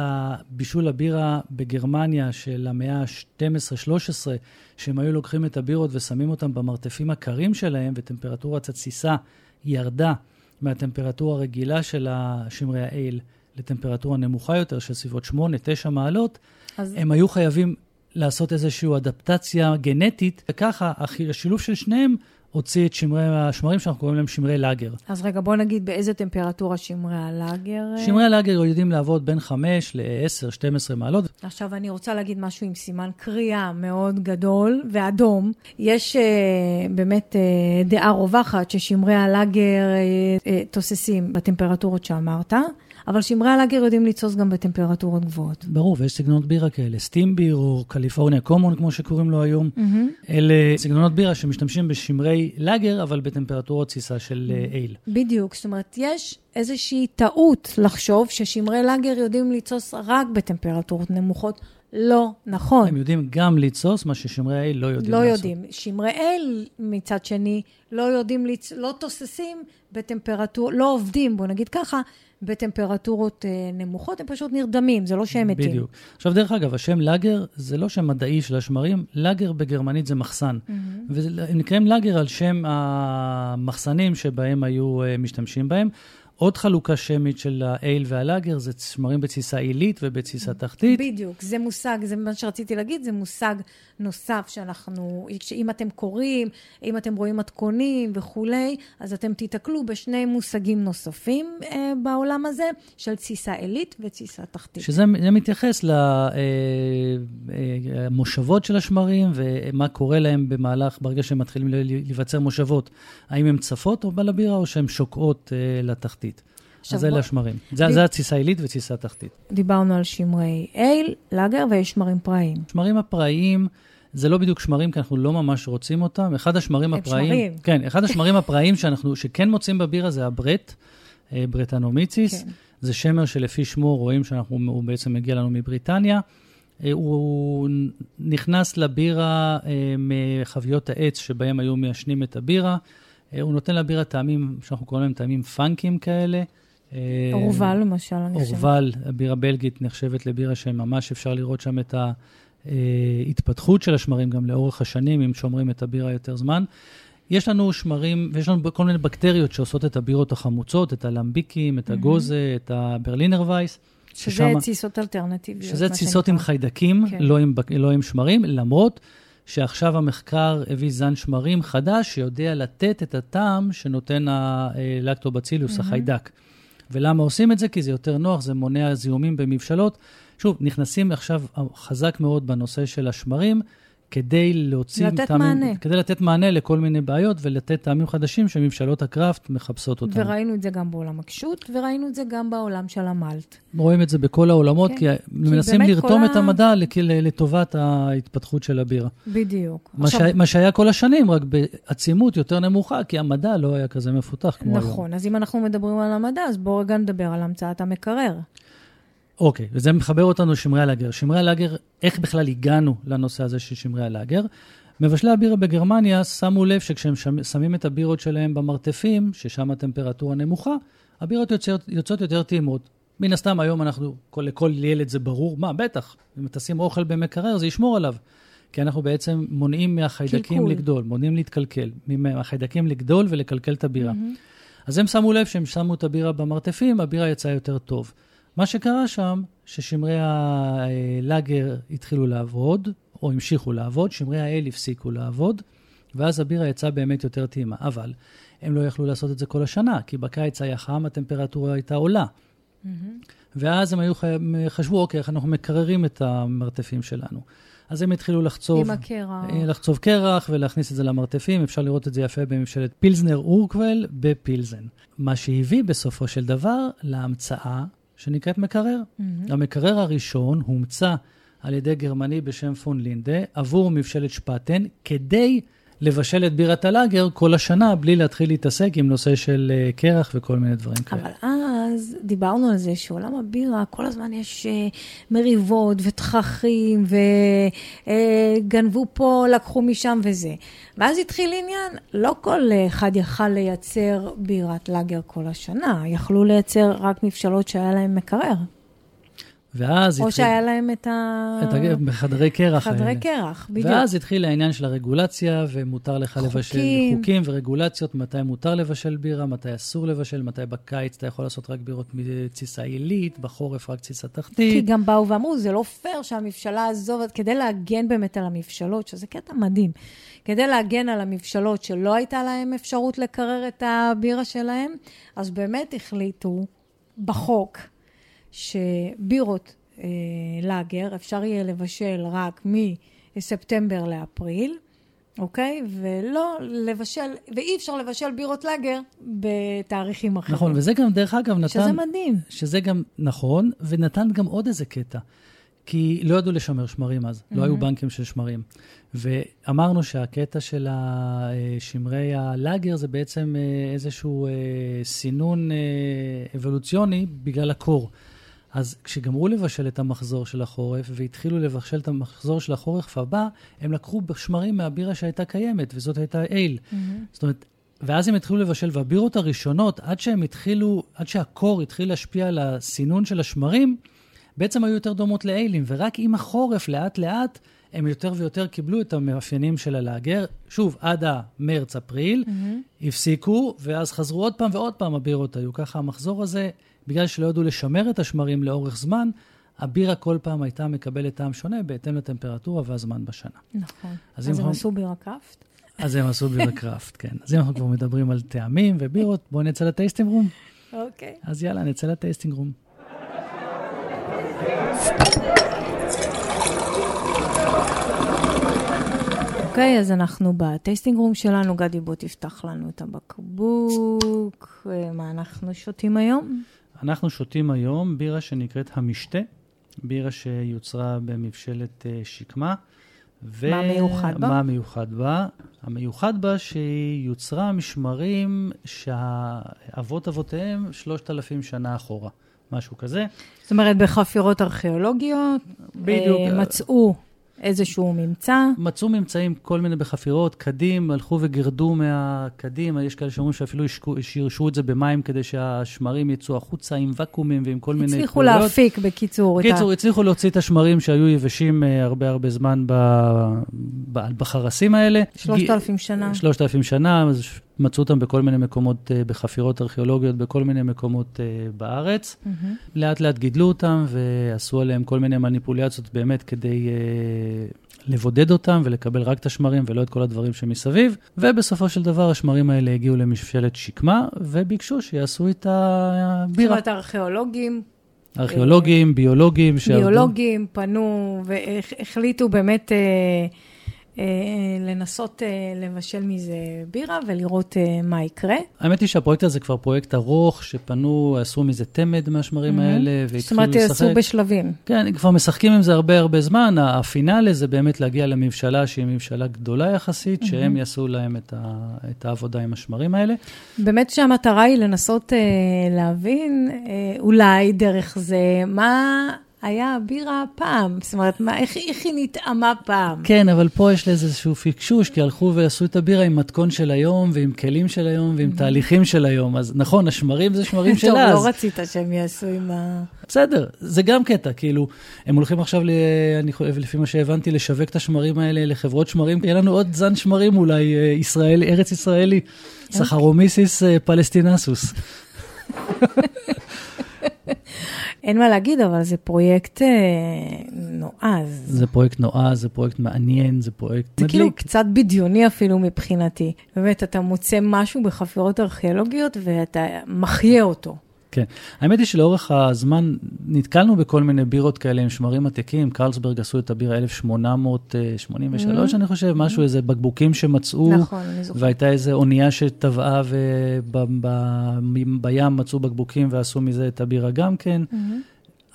בישול הבירה בגרמניה של המאה ה-12-13, שהם היו לוקחים את הבירות ושמים אותם במרתפים הקרים שלהם, וטמפרטורת התסיסה ירדה מהטמפרטורה הרגילה של שמרי האייל לטמפרטורה נמוכה יותר, של סביבות 8-9 מעלות, אז... הם היו חייבים לעשות איזושהי אדפטציה גנטית, וככה השילוב של שניהם הוציא את שמרי, השמרים שאנחנו קוראים להם שמרי לאגר. אז רגע, בוא נגיד באיזה טמפרטורה שמרי הלאגר... אה? שמרי הלאגר יודעים לעבוד בין 5 ל-10, 12 מעלות. עכשיו, אני רוצה להגיד משהו עם סימן קריאה מאוד גדול ואדום. יש uh, באמת uh, דעה רווחת ששמרי הלאגר uh, uh, תוססים בטמפרטורות שאמרת. אבל שמרי הלאגר יודעים לצוס גם בטמפרטורות גבוהות. ברור, ויש סגנונות בירה כאלה, סטים ביר או קליפורניה קומון, כמו שקוראים לו היום. Mm-hmm. אלה סגנונות בירה שמשתמשים בשמרי לאגר, אבל בטמפרטורות תסיסה של. אייל. בדיוק, זאת אומרת, יש איזושהי טעות לחשוב ששמרי לאגר יודעים לצוס רק בטמפרטורות נמוכות. לא נכון. הם יודעים גם לתסוס, מה ששמרי האל לא יודעים לא לעשות. לא יודעים. שמרי אל, מצד שני, לא יודעים, לצ... לא תוססים בטמפרטור, לא עובדים, בוא נגיד ככה, בטמפרטורות אה, נמוכות, הם פשוט נרדמים, זה לא שהם מתים. בדיוק. עכשיו, דרך אגב, השם לאגר זה לא שם מדעי של השמרים, לאגר בגרמנית זה מחסן. Mm-hmm. והם נקראים לאגר על שם המחסנים שבהם היו אה, משתמשים בהם. עוד חלוקה שמית של האייל והלאגר זה שמרים בתסיסה עילית ובתסיסה תחתית. בדיוק, זה מושג, זה מה שרציתי להגיד, זה מושג נוסף שאנחנו, שאם אתם קוראים, אם אתם רואים מתכונים וכולי, אז אתם תיתקלו בשני מושגים נוספים אה, בעולם הזה, של תסיסה עילית ותסיסה תחתית. שזה מתייחס למושבות אה, אה, של השמרים ומה קורה להם במהלך, ברגע שהם מתחילים להיווצר מושבות. האם הן צפות או בלבירה או שהן שוקעות אה, לתחתית. אז אלה השמרים. זה, ב... זה התסיסה עילית ותסיסה תחתית. דיברנו על שמרי אייל, לאגר ויש שמרים פראיים. שמרים הפראיים... זה לא בדיוק שמרים, כי אנחנו לא ממש רוצים אותם. אחד השמרים הפראיים... שמרים. כן, אחד השמרים הפראיים שאנחנו, שכן מוצאים בבירה זה הברט, אה, ברטנומיציס. כן. זה שמר שלפי שמו רואים שהוא בעצם מגיע לנו מבריטניה. אה, הוא נכנס לבירה אה, מחביות העץ שבהם היו מיישנים את הבירה. הוא נותן לבירה טעמים שאנחנו קוראים להם טעמים פאנקים כאלה. אורבל, למשל, אני חושבת. אורבל, הבירה בלגית, נחשבת לבירה שממש אפשר לראות שם את ה... אה, התפתחות של השמרים גם לאורך השנים, אם שומרים את הבירה יותר זמן. יש לנו שמרים, ויש לנו כל מיני בקטריות שעושות את הבירות החמוצות, את הלמביקים, את הגוזה, את הברלינר וייס. שזה ששמה- תסיסות אלטרנטיביות. שזה תסיסות. עם חיידקים, כן. לא עם, לא עם שמרים, למרות שעכשיו המחקר הביא זן שמרים חדש שיודע לתת את הטעם שנותן הלקטובצילוס, החיידק. ולמה עושים את זה? כי זה יותר נוח, זה מונע זיהומים במבשלות. שוב, נכנסים עכשיו חזק מאוד בנושא של השמרים, כדי להוציא... לתת טעמים, מענה. כדי לתת מענה לכל מיני בעיות ולתת טעמים חדשים שמבשלות הקראפט מחפשות אותם. וראינו את זה גם בעולם הקשות, וראינו את זה גם בעולם של המלט. רואים את זה בכל העולמות, כן. כי מנסים באמת לרתום את ה- המדע לכ- לטובת ההתפתחות של הבירה. בדיוק. מה, שהיה, מה שהיה כל השנים, רק בעצימות יותר נמוכה, כי המדע לא היה כזה מפותח כמו היום. נכון, אז אם אנחנו מדברים על המדע, אז בואו רגע נדבר על המצאת המקרר. אוקיי, וזה מחבר אותנו לשמרי הלאגר. שמרי הלאגר, איך בכלל הגענו לנושא הזה של שמרי הלאגר? מבשלי הבירה בגרמניה שמו לב שכשהם שמים את הבירות שלהם במרתפים, ששם הטמפרטורה נמוכה, הבירות יוצאות, יוצאות יותר טעימות. מן הסתם היום אנחנו, כל, לכל ילד זה ברור, מה, בטח, אם תשים אוכל במקרר זה ישמור עליו. כי אנחנו בעצם מונעים מהחיידקים קלקול. לגדול, מונעים להתקלקל, מהחיידקים לגדול ולקלקל את הבירה. אז הם שמו לב שהם שמו את הבירה במרתפים, הבירה יצאה יותר טוב. מה שקרה שם, ששמרי הלאגר התחילו לעבוד, או המשיכו לעבוד, שמרי האל הפסיקו לעבוד, ואז הבירה יצאה באמת יותר טעימה. אבל הם לא יכלו לעשות את זה כל השנה, כי בקיץ היה חם, הטמפרטורה הייתה עולה. ואז הם היו חי... חשבו, אוקיי, איך אנחנו מקררים את המרתפים שלנו. אז הם התחילו לחצוב, עם הקרח. אה, לחצוב קרח ולהכניס את זה למרתפים. אפשר לראות את זה יפה בממשלת פילזנר אורקוול בפילזן. מה שהביא בסופו של דבר להמצאה שנקראת מקרר. המקרר הראשון הומצא על ידי גרמני בשם פון לינדה עבור מבשלת שפטן, כדי לבשל את בירת הלאגר כל השנה, בלי להתחיל להתעסק עם נושא של אה, קרח וכל מיני דברים כאלה. אבל אז דיברנו על זה שעולם הבירה, כל הזמן יש אה, מריבות ותככים, וגנבו פה, לקחו משם וזה. ואז התחיל עניין, לא כל אחד יכל לייצר בירת לאגר כל השנה, יכלו לייצר רק מבשלות שהיה להם מקרר. ואז או התחיל... שהיה להם את ה... את הג... בחדרי קרח חדרי האלה. קרח, בדיוק. ואז התחיל העניין של הרגולציה, ומותר לך חוקים. לבשל חוקים ורגולציות, מתי מותר לבשל בירה, מתי אסור לבשל, מתי בקיץ אתה יכול לעשות רק בירות מתסיסה עילית, בחורף רק תסיסה כי תחתית. גם באו ואמרו, זה לא פייר שהמבשלה הזו, כדי להגן באמת על המבשלות, שזה קטע מדהים, כדי להגן על המבשלות שלא הייתה להם אפשרות לקרר את הבירה שלהם, אז באמת החליטו בחוק שבירות אה, לאגר אפשר יהיה לבשל רק מספטמבר לאפריל. אוקיי? ולא לבשל, ואי אפשר לבשל בירות לאגר בתאריכים אחרים. נכון, וזה גם, דרך אגב, נתן... שזה מדהים. שזה גם נכון, ונתן גם עוד איזה קטע. כי לא ידעו לשמר שמרים אז, לא היו בנקים של שמרים. ואמרנו שהקטע של שמרי הלאגר זה בעצם אה, איזשהו אה, סינון אה, אבולוציוני בגלל הקור. אז כשגמרו לבשל את המחזור של החורף והתחילו לבשל את המחזור של החורף הבא, הם לקחו שמרים מהבירה שהייתה קיימת, וזאת הייתה אייל. זאת אומרת, ואז הם התחילו לבשל, והבירות הראשונות, עד שהם התחילו, עד שהקור התחיל להשפיע על הסינון של השמרים, בעצם היו יותר דומות לאיילים, ורק עם החורף, לאט-לאט, הם יותר ויותר קיבלו את המאפיינים של הלאגר. שוב, עד המרץ-אפריל, mm-hmm. הפסיקו, ואז חזרו עוד פעם ועוד פעם הבירות היו. ככה המחזור הזה, בגלל שלא ידעו לשמר את השמרים לאורך זמן, הבירה כל פעם הייתה מקבלת טעם שונה בהתאם לטמפרטורה והזמן בשנה. נכון. אז אז הם עשו בירה קראפט? אז הם עשו בירה קראפט, כן. אז אם אנחנו כבר מדברים על טעמים ובירות, בואו נצא לטייסטינג רום. אוקיי. אז יאללה, נצא לטייסטינג רום. אוקיי, אז אנחנו בטייסטינג רום שלנו. גדי, בוא תפתח לנו את הבקבוק. אה, מה אנחנו שותים היום? אנחנו שותים היום בירה שנקראת המשתה, בירה שיוצרה במבשלת אה, שקמה. ו... מה מיוחד בה? מה מיוחד בה? המיוחד בה שהיא יוצרה משמרים שהאבות אבותיהם שלושת אלפים שנה אחורה, משהו כזה. זאת אומרת, בחפירות ארכיאולוגיות, בדיוק. אה, מצאו איזשהו ממצא. מצאו ממצאים כל מיני בחפירות, קדים, הלכו וגירדו מהקדים, יש כאלה שאומרים שאפילו שירשו את זה במים כדי שהשמרים יצאו החוצה עם ואקומים ועם כל מיני... הצליחו להפיק, בקיצור. בקיצור, הצליחו להוציא את השמרים שהיו יבשים אה, הרבה הרבה זמן בחרסים האלה. שלושת אלפים שנה. שלושת אלפים שנה, אז מצאו אותם בכל מיני מקומות, אה, בחפירות ארכיאולוגיות, בכל מיני מקומות אה, בארץ. Mm-hmm. לאט לאט גידלו אותם ועשו עליהם כל מיני מניפולציות באמת כדי uh, לבודד אותם ולקבל רק את השמרים ולא את כל הדברים שמסביב. ובסופו של דבר השמרים האלה הגיעו למשפלת שקמה וביקשו שיעשו את הבירה. זאת אומרת, הארכיאולוגים ארכיאולוגים, ביולוגים שעבדו. ביולוגים פנו והחליטו באמת... Uh, אה, לנסות אה, לבשל מזה בירה ולראות אה, מה יקרה. האמת היא שהפרויקט הזה כבר פרויקט ארוך, שפנו, עשו מזה תמד מהשמרים mm-hmm. האלה, והתחילו לשחק. זאת אומרת, עשו בשלבים. כן, כבר משחקים עם זה הרבה הרבה זמן. הפינאלה זה באמת להגיע לממשלה שהיא ממשלה גדולה יחסית, mm-hmm. שהם יעשו להם את, ה, את העבודה עם השמרים האלה. באמת שהמטרה היא לנסות אה, להבין, אה, אולי דרך זה, מה... היה בירה פעם, זאת אומרת, מה, איך, איך היא נטעמה פעם? כן, אבל פה יש לזה איזשהו פיקשוש, כי הלכו ועשו את הבירה עם מתכון של היום, ועם כלים של היום, ועם תהליכים של היום. אז נכון, השמרים זה שמרים (laughs) של אז. טוב, לא רצית שהם יעשו עם ה... בסדר, זה גם קטע, כאילו, הם הולכים עכשיו, ל... אני חושב, לפי מה שהבנתי, לשווק את השמרים האלה לחברות שמרים. יהיה לנו עוד זן שמרים אולי, אה, ישראל, ארץ ישראלי, אוקיי. Saccharomyces אה, palestinensus. (laughs) אין מה להגיד, אבל זה פרויקט אה, נועז. זה פרויקט נועז, זה פרויקט מעניין, זה פרויקט מדליק. זה כאילו קצת בדיוני אפילו מבחינתי. באמת, אתה מוצא משהו בחפירות ארכיאולוגיות ואתה מחיה אותו. כן. האמת היא שלאורך הזמן נתקלנו בכל מיני בירות כאלה עם שמרים עתיקים. קרלסברג עשו את הבירה 1883, mm-hmm. אני חושב, משהו, mm-hmm. איזה בקבוקים שמצאו. נכון, אני זוכרת. והייתה איזו אונייה שטבעה ובים מצאו בקבוקים ועשו מזה את הבירה גם כן. Mm-hmm.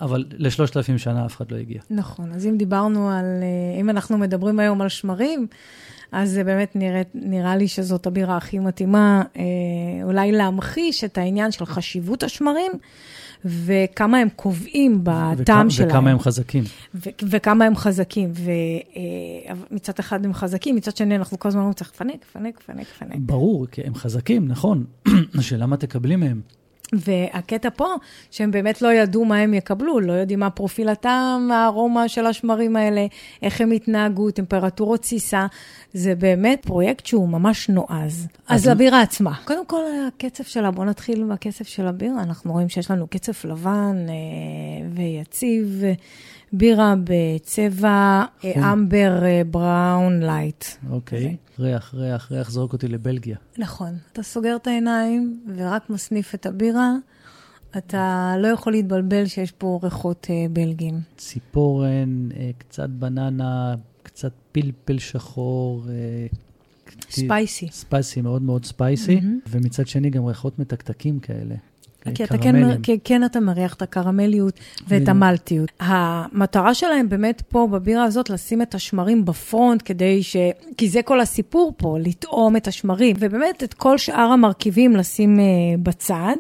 אבל לשלושת אלפים שנה אף אחד לא הגיע. נכון, אז אם דיברנו על, אה, אם אנחנו מדברים היום על שמרים, אז זה באמת נראה, נראה לי שזאת הבירה הכי מתאימה, אה, אולי להמחיש את העניין של חשיבות השמרים. וכמה הם קובעים בטעם שלהם. וכמה הם חזקים. ו- וכמה הם חזקים. ומצד אה, אחד הם חזקים, מצד שני אנחנו כל הזמן אומרים, צריך לפנק, לפנק, לפנק, לפנק. ברור, כי הם חזקים, נכון. (clears throat) השאלה מה תקבלי מהם. והקטע פה, שהם באמת לא ידעו מה הם יקבלו, לא יודעים מה פרופיל הטעם, הארומה של השמרים האלה, איך הם יתנהגו, טמפרטורות תסיסה. זה באמת פרויקט שהוא ממש נועז. אז, אז לבירה עצמה. קודם כל, הקצף שלה, בואו נתחיל מהקצף של הבירה. אנחנו רואים שיש לנו קצף לבן אה, ויציב. בירה בצבע אה, amber אה, brown light. אוקיי. ריח, ריח, ריח זורק אותי לבלגיה. נכון. אתה סוגר את העיניים ורק מסניף את הבירה. אתה לא יכול להתבלבל שיש פה ריחות אה, בלגים. ציפורן, קצת בננה, קצת פלפל שחור. ספייסי. ספייסי, מאוד מאוד ספייסי. Mm-hmm. ומצד שני גם ריחות מתקתקים כאלה. כי אתה כן, כי כן אתה מריח את הקרמליות ואת המלטיות. המטרה שלהם באמת פה בבירה הזאת לשים את השמרים בפרונט כדי ש... כי זה כל הסיפור פה, לטעום את השמרים, ובאמת את כל שאר המרכיבים לשים uh, בצד.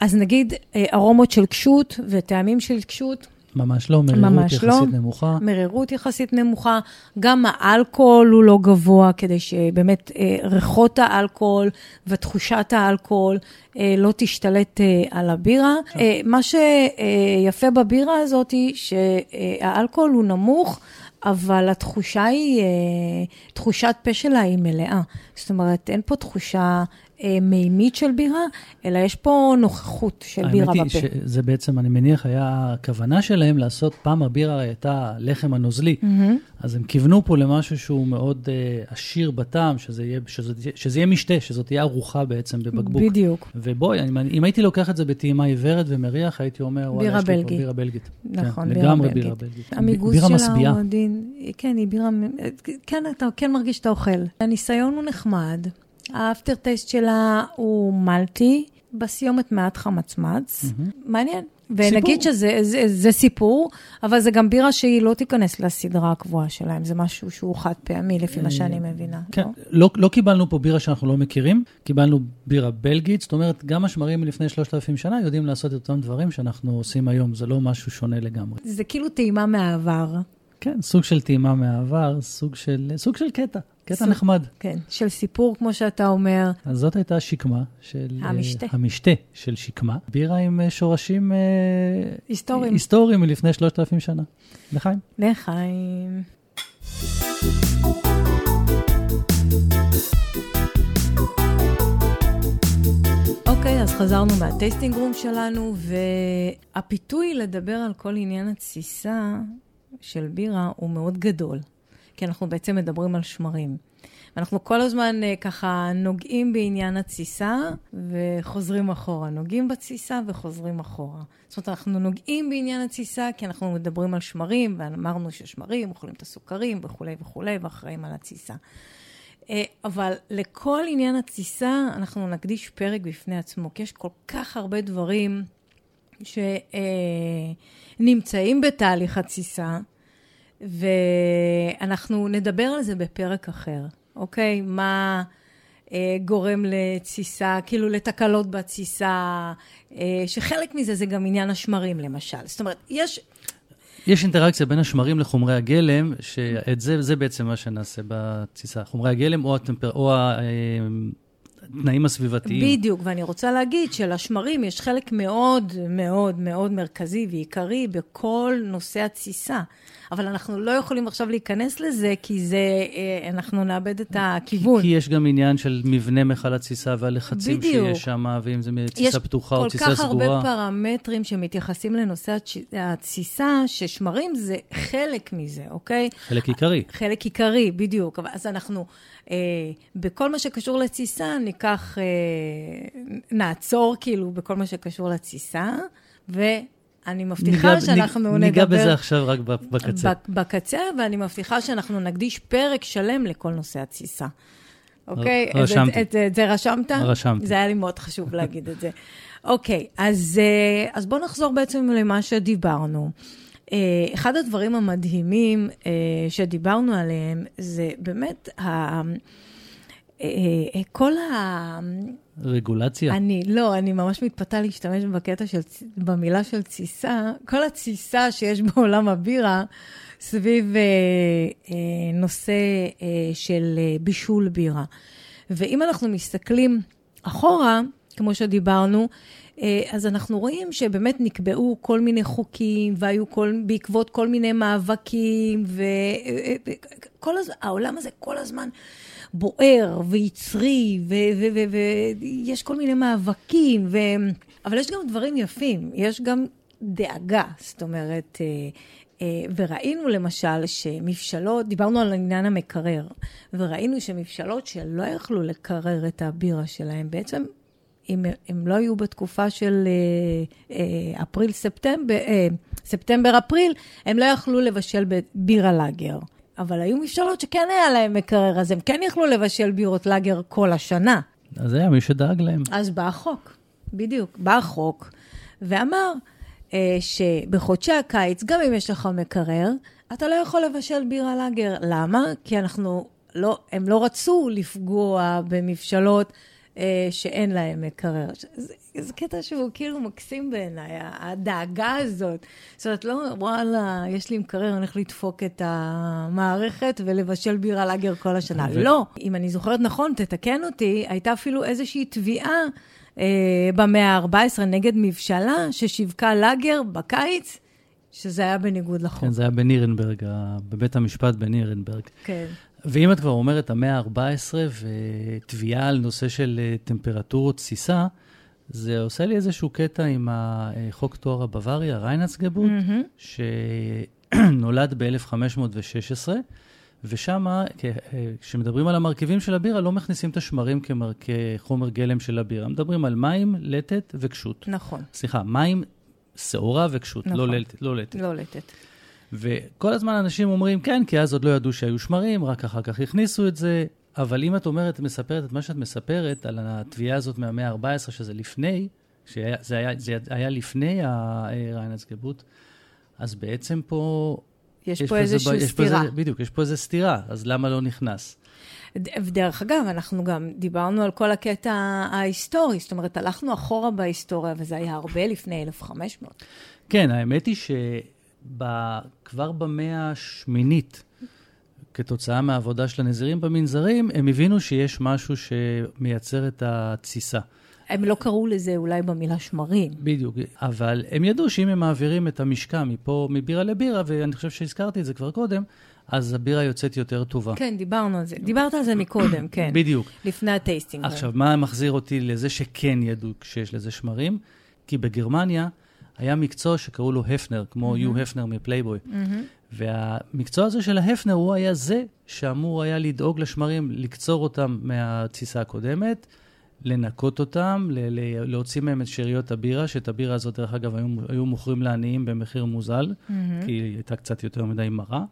אז נגיד uh, ארומות של קשות וטעמים של קשות. ממש לא, מרירות ממש יחסית לא. נמוכה. מרירות יחסית נמוכה. גם האלכוהול הוא לא גבוה, כדי שבאמת אה, ריחות האלכוהול ותחושת האלכוהול אה, לא תשתלט אה, על הבירה. אה, מה שיפה בבירה הזאת, היא שהאלכוהול הוא נמוך. אבל התחושה היא, אה, תחושת פה שלה היא מלאה. זאת אומרת, אין פה תחושה אה, מימית של בירה, אלא יש פה נוכחות של בירה בפה. האמת היא שזה בעצם, אני מניח, היה הכוונה שלהם לעשות, פעם הבירה הייתה לחם הנוזלי, mm-hmm. אז הם כיוונו פה למשהו שהוא מאוד uh, עשיר בטעם, שזה יהיה, שזה, שזה יהיה משתה, שזאת תהיה ארוחה בעצם בבקבוק. בדיוק. ובואי, אם, אם הייתי לוקח את זה בטעימה עיוורת ומריח, הייתי אומר, וואלה, יש לי פה בירה בלגית. נכון, כן, בירה לגמרי בלגית. בירה בלגית. המיגוס שלה הוא עדין, כן, היא בירה, כן, אתה כן מרגיש שאתה אוכל. הניסיון הוא נחמד. האפטר טייסט שלה הוא מלטי, בסיומת מעט חמצמץ. Mm-hmm. מעניין. ונגיד סיפור. שזה זה, זה סיפור, אבל זה גם בירה שהיא לא תיכנס לסדרה הקבועה שלהם, זה משהו שהוא חד פעמי, לפי מה שאני מבינה. כן, לא? לא, לא קיבלנו פה בירה שאנחנו לא מכירים, קיבלנו בירה בלגית, זאת אומרת, גם השמרים מלפני 3,000 שנה יודעים לעשות את אותם דברים שאנחנו עושים היום, זה לא משהו שונה לגמרי. זה כאילו טעימה מהעבר. כן, סוג של טעימה מהעבר, סוג של, סוג של קטע, קטע סוג- נחמד. כן, של סיפור, כמו שאתה אומר. אז זאת הייתה השקמה של... אה, המשתה. המשתה של שקמה. בירה עם אה, שורשים... אה, היסטוריים. היסטוריים מלפני 3,000 שנה. לחיים. לחיים. אוקיי, אז חזרנו מהטייסטינג רום שלנו, והפיתוי לדבר על כל עניין התסיסה של בירה הוא מאוד גדול, כי אנחנו בעצם מדברים על שמרים. אנחנו כל הזמן אה, ככה נוגעים בעניין התסיסה וחוזרים אחורה. נוגעים בתסיסה וחוזרים אחורה. זאת אומרת, אנחנו נוגעים בעניין התסיסה כי אנחנו מדברים על שמרים, ואמרנו ששמרים אוכלים את הסוכרים וכולי וכולי, ואחראים על התסיסה. אה, אבל לכל עניין התסיסה אנחנו נקדיש פרק בפני עצמו, כי יש כל כך הרבה דברים שנמצאים בתהליך התסיסה, ואנחנו נדבר על זה בפרק אחר, אוקיי? מה אה, גורם לתסיסה, כאילו לתקלות בתסיסה, אה, שחלק מזה זה גם עניין השמרים למשל. זאת אומרת, יש... יש אינטראקציה בין השמרים לחומרי הגלם, שאת זה, זה בעצם מה שנעשה בתסיסה. חומרי הגלם או, הטמפר, או ה- התנאים הסביבתיים. בדיוק, ואני רוצה להגיד שלשמרים יש חלק מאוד מאוד מאוד מרכזי ועיקרי בכל נושא התסיסה. אבל אנחנו לא יכולים עכשיו להיכנס לזה, כי זה, אה, אנחנו נאבד את הכיוון. כי יש גם עניין של מבנה מכל התסיסה והלחצים בדיוק. שיש שם, ואם זה יש תסיסה פתוחה או כל תסיסה כך סגורה. הרבה פרמטרים שמתייחסים לנושא התסיסה, ששמרים זה חלק מזה, אוקיי? חלק עיקרי. חלק עיקרי, בדיוק. אז אנחנו, אה, בכל מה שקשור לתסיסה, ניקח, אה, נעצור כאילו בכל מה שקשור לתסיסה, ואני מבטיחה ניגע- שאנחנו ניגע- נדבר... ניגע בזה עכשיו רק בקצה. בק- בקצה, ואני מבטיחה שאנחנו נקדיש פרק שלם לכל נושא התסיסה. אוקיי? ר- רשמתי. את, את, את זה רשמת? רשמתי. זה היה לי מאוד חשוב להגיד את זה. אוקיי, אז, אה, אז בואו נחזור בעצם למה שדיברנו. אה, אחד הדברים המדהימים אה, שדיברנו עליהם זה באמת ה... כל ה... רגולציה. אני, לא, אני ממש מתפתה להשתמש בקטע של, במילה של תסיסה. כל התסיסה שיש בעולם הבירה סביב אה, אה, נושא אה, של אה, בישול בירה. ואם אנחנו מסתכלים אחורה, כמו שדיברנו, אה, אז אנחנו רואים שבאמת נקבעו כל מיני חוקים, והיו כל, בעקבות כל מיני מאבקים, וכל הזמן, העולם הזה כל הזמן בוער ויצרי, ויש כל מיני מאבקים, ו... אבל יש גם דברים יפים, יש גם דאגה, זאת אומרת, אה, אה, וראינו למשל שמבשלות, דיברנו על עניין המקרר, וראינו שמבשלות שלא יכלו לקרר את הבירה שלהם, בעצם אם הם לא היו בתקופה של אה, אפריל-ספטמבר, ספטמבר-אפריל, הם לא יכלו לבשל בירה לאגר. אבל היו מבשלות שכן היה להם מקרר, אז הם כן יכלו לבשל בירות לאגר כל השנה. אז היה מי שדאג להם. אז בא החוק, בדיוק, בא החוק, ואמר אה, שבחודשי הקיץ, גם אם יש לך מקרר, אתה לא יכול לבשל בירה לאגר. למה? כי אנחנו לא, הם לא רצו לפגוע במבשלות אה, שאין להם מקרר. זה, זה קטע שהוא כאילו מקסים בעיניי, הדאגה הזאת. זאת אומרת, לא, וואלה, יש לי מקרר, אני הולך לדפוק את המערכת ולבשל בירה לאגר כל השנה. ו- לא. אם אני זוכרת נכון, תתקן אותי, הייתה אפילו איזושהי תביעה אה, במאה ה-14 נגד מבשלה ששיווקה לאגר בקיץ, שזה היה בניגוד לחוק. כן, זה היה בנירנברג, בבית המשפט בנירנברג. כן. ואם את כבר אומרת המאה ה-14 ותביעה על נושא של אה, טמפרטורות תסיסה, זה עושה לי איזשהו קטע עם החוק תואר הבוואריה, ריינצגבוט, מהמם. שנולד ב-1516, ושם, כשמדברים על המרכיבים של הבירה, לא מכניסים את השמרים כמר- כחומר גלם של הבירה. מדברים על מים, לטת וקשות. נכון, סליחה, מים, שעורה וקשות, נכון. לא לטת. לא לטת. לא לטט. וכל הזמן אנשים אומרים, כן, כי אז עוד לא ידעו שהיו שמרים, רק אחר כך הכניסו את זה. אבל אם את אומרת, מספרת את מה שאת מספרת על התביעה הזאת מהמאה ה-14, שזה לפני, שהיה, זה, היה, זה היה לפני הריינצגבוט, אז בעצם פה... יש פה איזושהי יש פה סתירה. איזה- בדיוק, יש פה איזה סתירה, אז למה לא נכנס? דרך אגב, אנחנו גם דיברנו על כל הקטע ההיסטורי, זאת אומרת, הלכנו אחורה בהיסטוריה, וזה היה הרבה לפני 1500. כן, האמת היא ב, כבר במאה השמינית, כתוצאה מהעבודה של הנזירים במנזרים, הם הבינו שיש משהו שמייצר את התסיסה. הם לא קראו לזה אולי במילה שמרים. בדיוק, אבל הם ידעו שאם הם מעבירים את המשקע מפה, מבירה לבירה, ואני חושב שהזכרתי את זה כבר קודם, אז הבירה יוצאת יותר טובה. כן, דיברנו על זה. דיברת על זה מקודם, (coughs) כן. בדיוק. לפני הטייסטינג. עכשיו, מה מחזיר אותי לזה שכן ידעו שיש לזה שמרים? כי בגרמניה היה מקצוע שקראו לו הפנר, כמו יו הפנר מפלייבוי. והמקצוע הזה של ההפנר, הוא היה זה שאמור היה לדאוג לשמרים, לקצור אותם מהתסיסה הקודמת, לנקות אותם, ל- ל- להוציא מהם את שאריות הבירה, שאת הבירה הזאת, דרך אגב, היו, היו מוכרים לעניים במחיר מוזל, כי היא הייתה קצת יותר מדי מרה.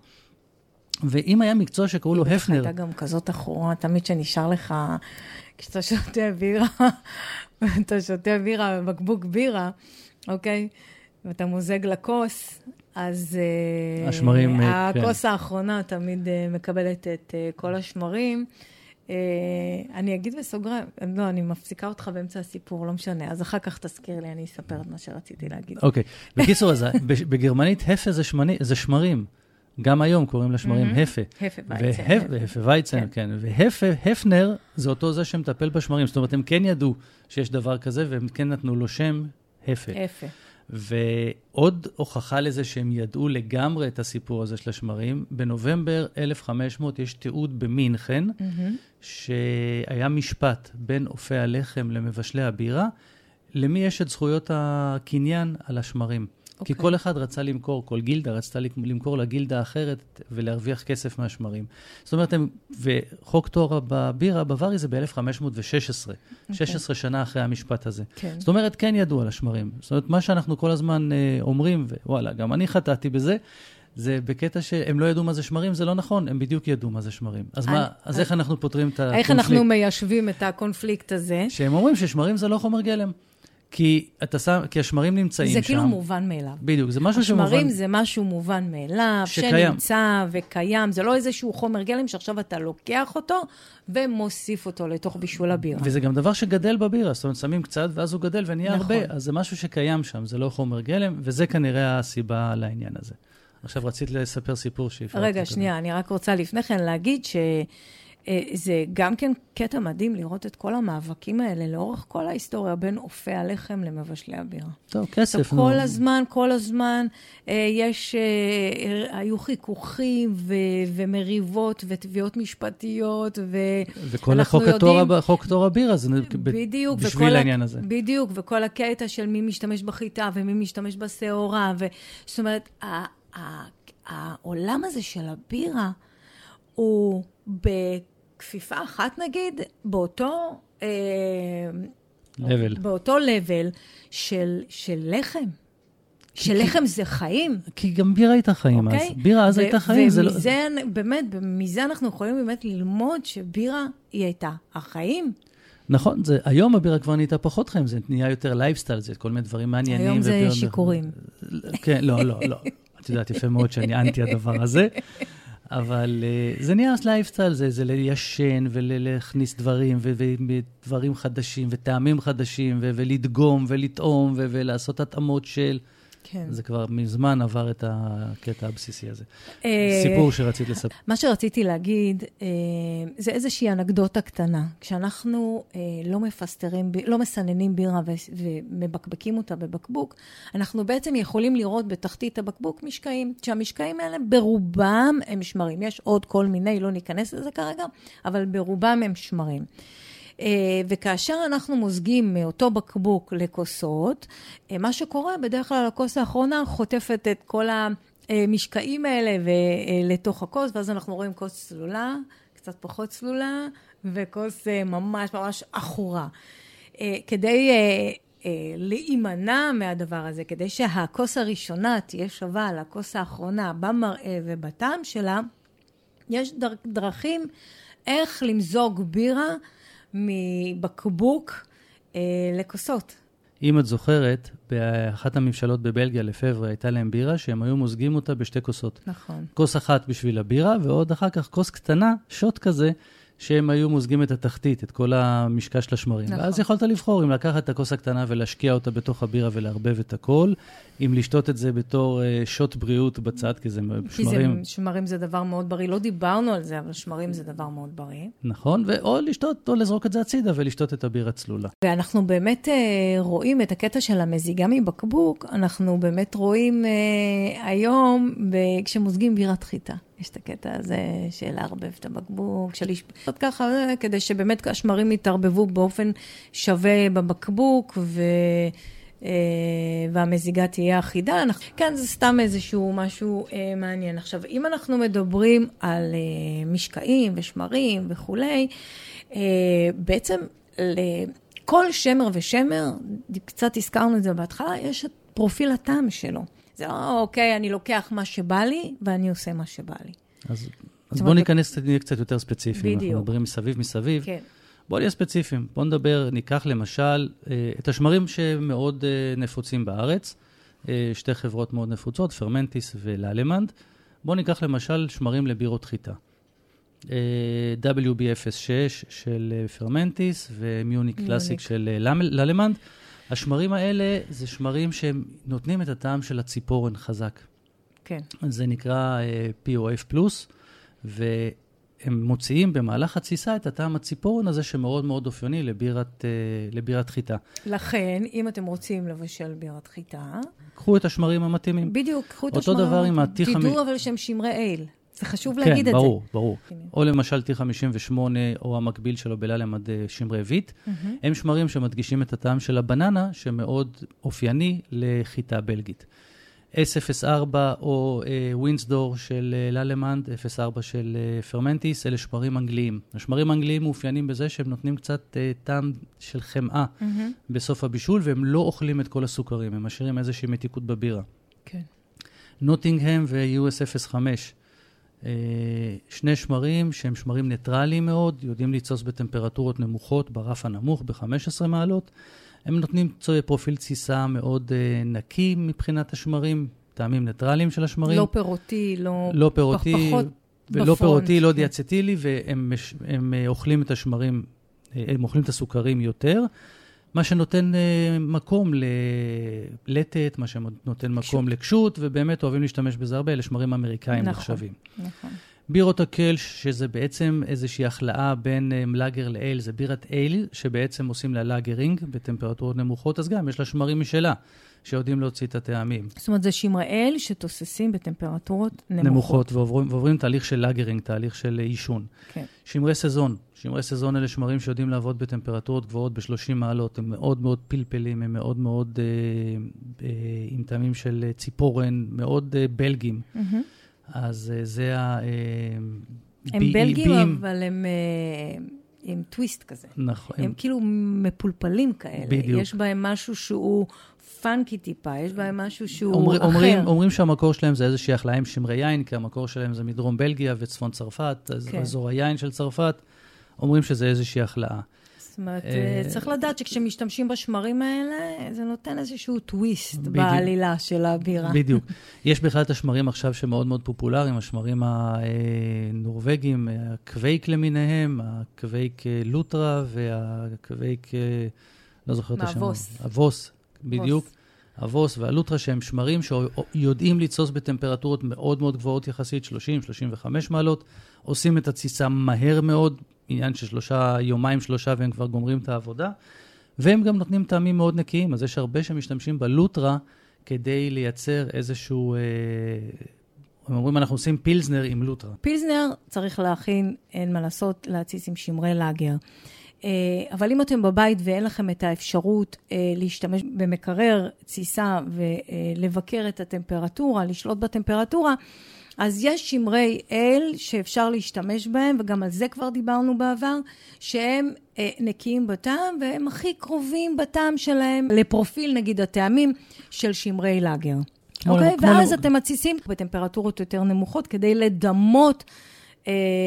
ואם היה מקצוע שקראו לו הפנר, הייתה גם כזאת אחורה, תמיד שנשאר לך, כשאתה שותה בירה, (laughs) אתה שותה בירה, בקבוק בירה, אוקיי? ואתה מוזג לכוס, אז... אה, השמרים, אה, הכוס כן. האחרונה תמיד אה, מקבלת את כל השמרים. אני אגיד בסוגריים, לא, אני מפסיקה אותך באמצע הסיפור, לא משנה, אז אחר כך תזכיר לי, אני אספר את מה שרציתי להגיד. אוקיי. בקיצור, אז (laughs) בגרמנית הפה זה, שמני, זה שמרים. גם היום קוראים לשמרים הפה. הפה וייצן. והפ- והפה וייצן, כן. והפה, הפנר, זה אותו זה שמטפל בשמרים. זאת אומרת, הם כן ידעו שיש דבר כזה, והם כן נתנו לו שם הפה. הפה. ועוד הוכחה לזה שהם ידעו לגמרי את הסיפור הזה של השמרים, בנובמבר 1500 יש תיעוד במינכן, שהיה משפט בין אופי הלחם למבשלי הבירה, למי יש את זכויות הקניין על השמרים. כי אוקיי. כל אחד רצה למכור, כל גילדה רצתה למכור לגילדה אחרת ולהרוויח כסף מהשמרים. זאת אומרת, הם, וחוק תורה בבירה, בווארי זה ב-1516, 16 שנה אחרי המשפט הזה. כן. זאת אומרת, כן ידעו על השמרים. זאת אומרת, מה שאנחנו כל הזמן אה, אומרים, ווואלה, גם אני חטאתי בזה, זה בקטע שהם לא ידעו מה זה שמרים, זה לא נכון, הם בדיוק ידעו מה זה שמרים. אז, מה, אני- אז איך אנחנו פותרים את הקונפליקט? איך אנחנו מיישבים את הקונפליקט הזה? שהם אומרים ששמרים זה לא חומר גלם. כי, אתה שם, כי השמרים נמצאים זה שם. כאילו מובן מאליו. בדיוק, זה משהו שמובן... השמרים זה משהו מובן מאליו, שקיים. שנמצא וקיים, זה לא איזשהו חומר גלם שעכשיו אתה לוקח אותו ומוסיף אותו לתוך בישול הבירה. וזה גם דבר שגדל בבירה, זאת אומרת, שמים קצת ואז הוא גדל ונהיה נכון. הרבה, אז זה משהו שקיים שם, זה לא חומר גלם, וזה כנראה הסיבה לעניין הזה. עכשיו רצית לספר סיפור שהפרעתי. רגע. שנייה, אני רק רוצה לפני כן להגיד שזה גם כן קטע מדהים לראות את כל המאבקים האלה לאורך כל ההיסטוריה בין אופי הלחם למבשלי הבירה. טוב, כסף, כל הזמן, כל הזמן, אה, יש, אה, היו חיכוכים ו- ומריבות ותביעות משפטיות. וכל החוק יודעים- חוק תורה בירה, זה בדיוק. בשביל העניין הזה. בדיוק, וכל הקטע של מי משתמש בחיטה ומי משתמש בשעורה. זאת אומרת, העולם הזה של הבירה הוא בכפיפה אחת נגיד, באותו... אה, level. באותו level של, של לחם. שלחם זה חיים, כי גם בירה הייתה חיים אז. אוקיי? בירה אז הייתה חיים, לא... ומזה, באמת, מזה אנחנו יכולים באמת ללמוד שבירה היא הייתה החיים. נכון, זה, היום הבירה כבר נהייתה פחות חיים, זה נהיה יותר לייפסטייל, זה כל מיני דברים מעניינים. היום זה שיכורים. כן, לא, לא, לא. את יודעת יפה מאוד שאני אנטי הדבר הזה. אבל uh, זה נהיה לייפסטייל, זה, זה ליישן ולהכניס דברים, ודברים חדשים, וטעמים חדשים, ולדגום ולטעום, ולעשות התאמות של... כן. זה כבר מזמן עבר את הקטע הבסיסי הזה. אה, סיפור שרצית לספר. מה שרציתי להגיד, אה, זה איזושהי אנקדוטה קטנה. כשאנחנו אה, לא מפסטרים, לא מסננים בירה ומבקבקים אותה בבקבוק, אנחנו בעצם יכולים לראות בתחתית הבקבוק משקעים, שהמשקעים האלה ברובם הם שמרים. יש עוד כל מיני, לא ניכנס לזה כרגע, אבל ברובם הם שמרים. אה, וכאשר אנחנו מוזגים מאותו בקבוק לכוסות, אה, מה שקורה, בדרך כלל הכוס האחרונה חוטפת את כל המשקעים האלה אה, לתוך הכוס, ואז אנחנו רואים כוס צלולה, קצת פחות צלולה, וכוס ממש ממש עכורה. כדי להימנע מהדבר הזה, כדי שהכוס הראשונה תהיה שווה לכוס האחרונה במראה ובטעם שלה, יש דר, דרכים איך למזוג בירה מבקבוק אה, לכוסות. אם את זוכרת, באחת הממשלות בבלגיה, לפברה, הייתה להם בירה שהם היו מוזגים אותה בשתי כוסות. נכון. כוס אחת בשביל הבירה, ועוד אחר כך כוס קטנה, שוט כזה, שהם היו מוזגים את התחתית, את כל המשקע של השמרים. נכון. ואז יכולת לבחור אם לקחת את הכוס הקטנה ולהשקיע אותה בתוך הבירה ולערבב את הכל, אם לשתות את זה בתור אה, שוט בריאות בצד, כי זה כי זה, שמרים, שמרים זה דבר מאוד בריא. לא דיברנו על זה, אבל שמרים זה דבר מאוד בריא. נכון, ו- או לשתות, או לזרוק את זה הצידה ולשתות את הבירה צלולה. ואנחנו באמת אה, רואים את הקטע של המזיגה מבקבוק, אנחנו באמת רואים אה, היום ב- כשמוזגים בירת חיטה. יש את הקטע הזה של לערבב את הבקבוק, של לשפוט ככה, אה, כדי שבאמת השמרים יתערבבו באופן שווה בבקבוק, ו... אה, והמזיגה תהיה אחידה. כן, זה סתם איזשהו משהו אה, מעניין. עכשיו, אם אנחנו מדברים על אה, משקעים ושמרים וכולי, אה, בעצם לכל שמר ושמר, קצת הזכרנו את זה בהתחלה, יש את פרופיל הטעם שלו. זה לא, אוקיי, אני לוקח מה שבא לי ואני עושה מה שבא לי. אז, אז בואו ניכנס, נהיה קצת יותר ספציפיים. בדיוק. אנחנו מדברים מסביב מסביב. כן. בואו נהיה ספציפיים. בואו נדבר, ניקח למשל אה, את השמרים שמאוד אה, נפוצים בארץ, אה, שתי חברות מאוד נפוצות, Fermentis ו Lallemand. בואו ניקח למשל שמרים לבירות חיטה. אה, WB06 של Fermentis, Munich Classic של למ- Lallemand. השמרים האלה זה שמרים שהם נותנים את הטעם של הציפורן חזק. כן. זה נקרא אה, POF plus, והם מוציאים במהלך התסיסה את הטעם הציפורן הזה שמאוד מאוד אופייני לבירת, אה, לבירת חיטה. לכן, אם אתם רוצים לבשל בירת חיטה, קחו את השמרים המתאימים. בדיוק, קחו את אותו השמרים. דבר עם ה-T5. תדעו אבל שהם שמרי אייל. זה חשוב להגיד כן, את ברור, ברור. כן. או למשל T58, או המקביל שלו ב Lallemand אה, שמרי wit. זה. הם שמרים שמדגישים את הטעם של הבננה, שמאוד אופייני לחיטה בלגית. S04 או אה, Windsor של אה, Lallemand, 04 של אה, Fermentis, אלה שמרים אנגליים. השמרים האנגליים מאופיינים בזה שהם נותנים קצת אה, טעם של חמאה מהמם. בסוף הבישול, והם לא אוכלים את כל הסוכרים, הם משאירים איזושהי מתיקות בבירה. כן. Nottingham ו-US05. אה, שני שמרים שהם שמרים ניטרליים מאוד, יודעים לתסוס בטמפרטורות נמוכות, ברף הנמוך, ב-15 מעלות. הם נותנים פרופיל תסיסה מאוד אה, נקי מבחינת השמרים, טעמים ניטרליים של השמרים. לא פירותי, לא... לא פירותי, פחות ולא ב front, פירותי, לא כן. דיאצטילי, והם מש- הם, אה, אוכלים את השמרים, הם אוכלים את הסוכרים יותר, מה שנותן אה, מקום ללטת, מה שנותן מקום לקשות, ובאמת אוהבים להשתמש בזה הרבה, אלה שמרים אמריקאים נכון. נחשבים. נכון. בירות הקלש, שזה בעצם איזושהי החלאה בין אה, לאגר לאייל, זה בירת אייל, שבעצם עושים לה לאגרינג בטמפרטורות נמוכות, אז גם יש לה שמרים משלה, שיודעים להוציא את הטעמים. זאת אומרת, זה שמרי אייל שתוססים בטמפרטורות נמוכות. נמוכות, ועוברים, ועוברים תהליך של לאגרינג, תהליך של אה, עישון. כן. שמרי סזון, שמרי סזון אלה שמרים שיודעים לעבוד בטמפרטורות גבוהות ב-30 מעלות, הם מאוד מאוד פלפלים, הם מאוד מאוד אה, אה, עם טעמים של אה, ציפורן, מאוד אה, בלגים. מהמם. אז אה, זה ה... אה, הם בלגים, בים. אבל הם אה, עם טוויסט כזה. נכון, הם כאילו מפולפלים כאלה. בדיוק. יש בהם משהו שהוא פאנקי טיפה, יש בהם משהו שהוא אומר, אחר. אומרים, אומרים שהמקור שלהם זה איזושהי החלאה עם שמרי יין, כי המקור שלהם זה מדרום בלגיה וצפון צרפת, אז כן. אזור היין של צרפת, אומרים שזה איזושהי החלאה. זאת אומרת, אה, צריך לדעת שכשמשתמשים בשמרים האלה, זה נותן איזשהו טוויסט בדיוק. בעלילה של הבירה. בדיוק. יש בכלל את השמרים עכשיו שמאוד מאוד פופולריים, השמרים הנורבגיים, הקווייק למיניהם, הקווייק אה, לוטרה והקווייק, אה, לא זוכר את השם. מהווס. הווס, בדיוק. הווס והלוטרה שהם שמרים שיודעים לתסוס בטמפרטורות מאוד מאוד גבוהות יחסית, 30-35 מעלות, עושים את התסיסה מהר מאוד, עניין של שלושה, יומיים שלושה והם כבר גומרים את העבודה, והם גם נותנים טעמים מאוד נקיים, אז יש הרבה שמשתמשים בלוטרה כדי לייצר איזשהו, אה, הם אומרים אנחנו עושים פילזנר עם לוטרה. פילזנר צריך להכין, אין מה לעשות, להתסיס עם שמרי לאגר. אה, אבל אם אתם בבית ואין לכם את האפשרות אה, להשתמש במקרר תסיסה ולבקר את הטמפרטורה, לשלוט בטמפרטורה, אז יש שמרי אל שאפשר להשתמש בהם, וגם על זה כבר דיברנו בעבר, שהם אה, נקיים בטעם, והם הכי קרובים בטעם שלהם לפרופיל, נגיד, הטעמים של שמרי לאגר. אוקיי? כמו- ואז אתם מתסיסים בטמפרטורות יותר נמוכות כדי לדמות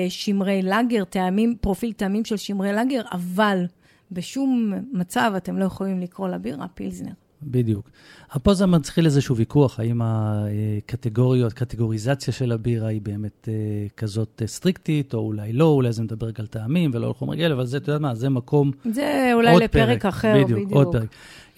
שמרי לאגר, טעמים, פרופיל טעמים של שמרי לאגר, אבל בשום מצב אתם לא יכולים לקרוא לבירה פילזנר. בדיוק. פה זה מתחיל איזשהו ויכוח, האם הקטגוריות, קטגוריזציה של הבירה היא באמת אה, כזאת אה, סטריקטית, או אולי לא, אולי זה מדבר על טעמים ולא על חומר גלם, אבל זה, אתה יודע מה, זה מקום... זה אולי לפרק פרק, אחר, בדיוק. בדיוק, עוד פרק.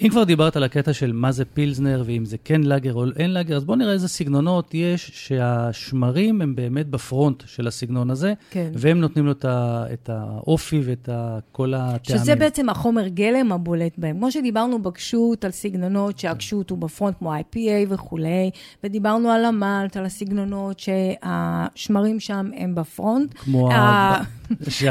אם כבר דיברת על הקטע של מה זה פילזנר, ואם זה כן לאגר או אין לאגר, אז בואו נראה איזה סגנונות יש שהשמרים הם באמת בפרונט של הסגנון הזה, כן. והם נותנים לו את האופי ואת כל הטעמים. שזה בעצם החומר גלם הבולט בהם. כמו שדיברנו בקשות על סגנונות שהקשות הוא בפרונט, כמו IPA וכולי, ודיברנו על המלט, על הסגנונות שהשמרים שם הם בפרונט. כמו ה...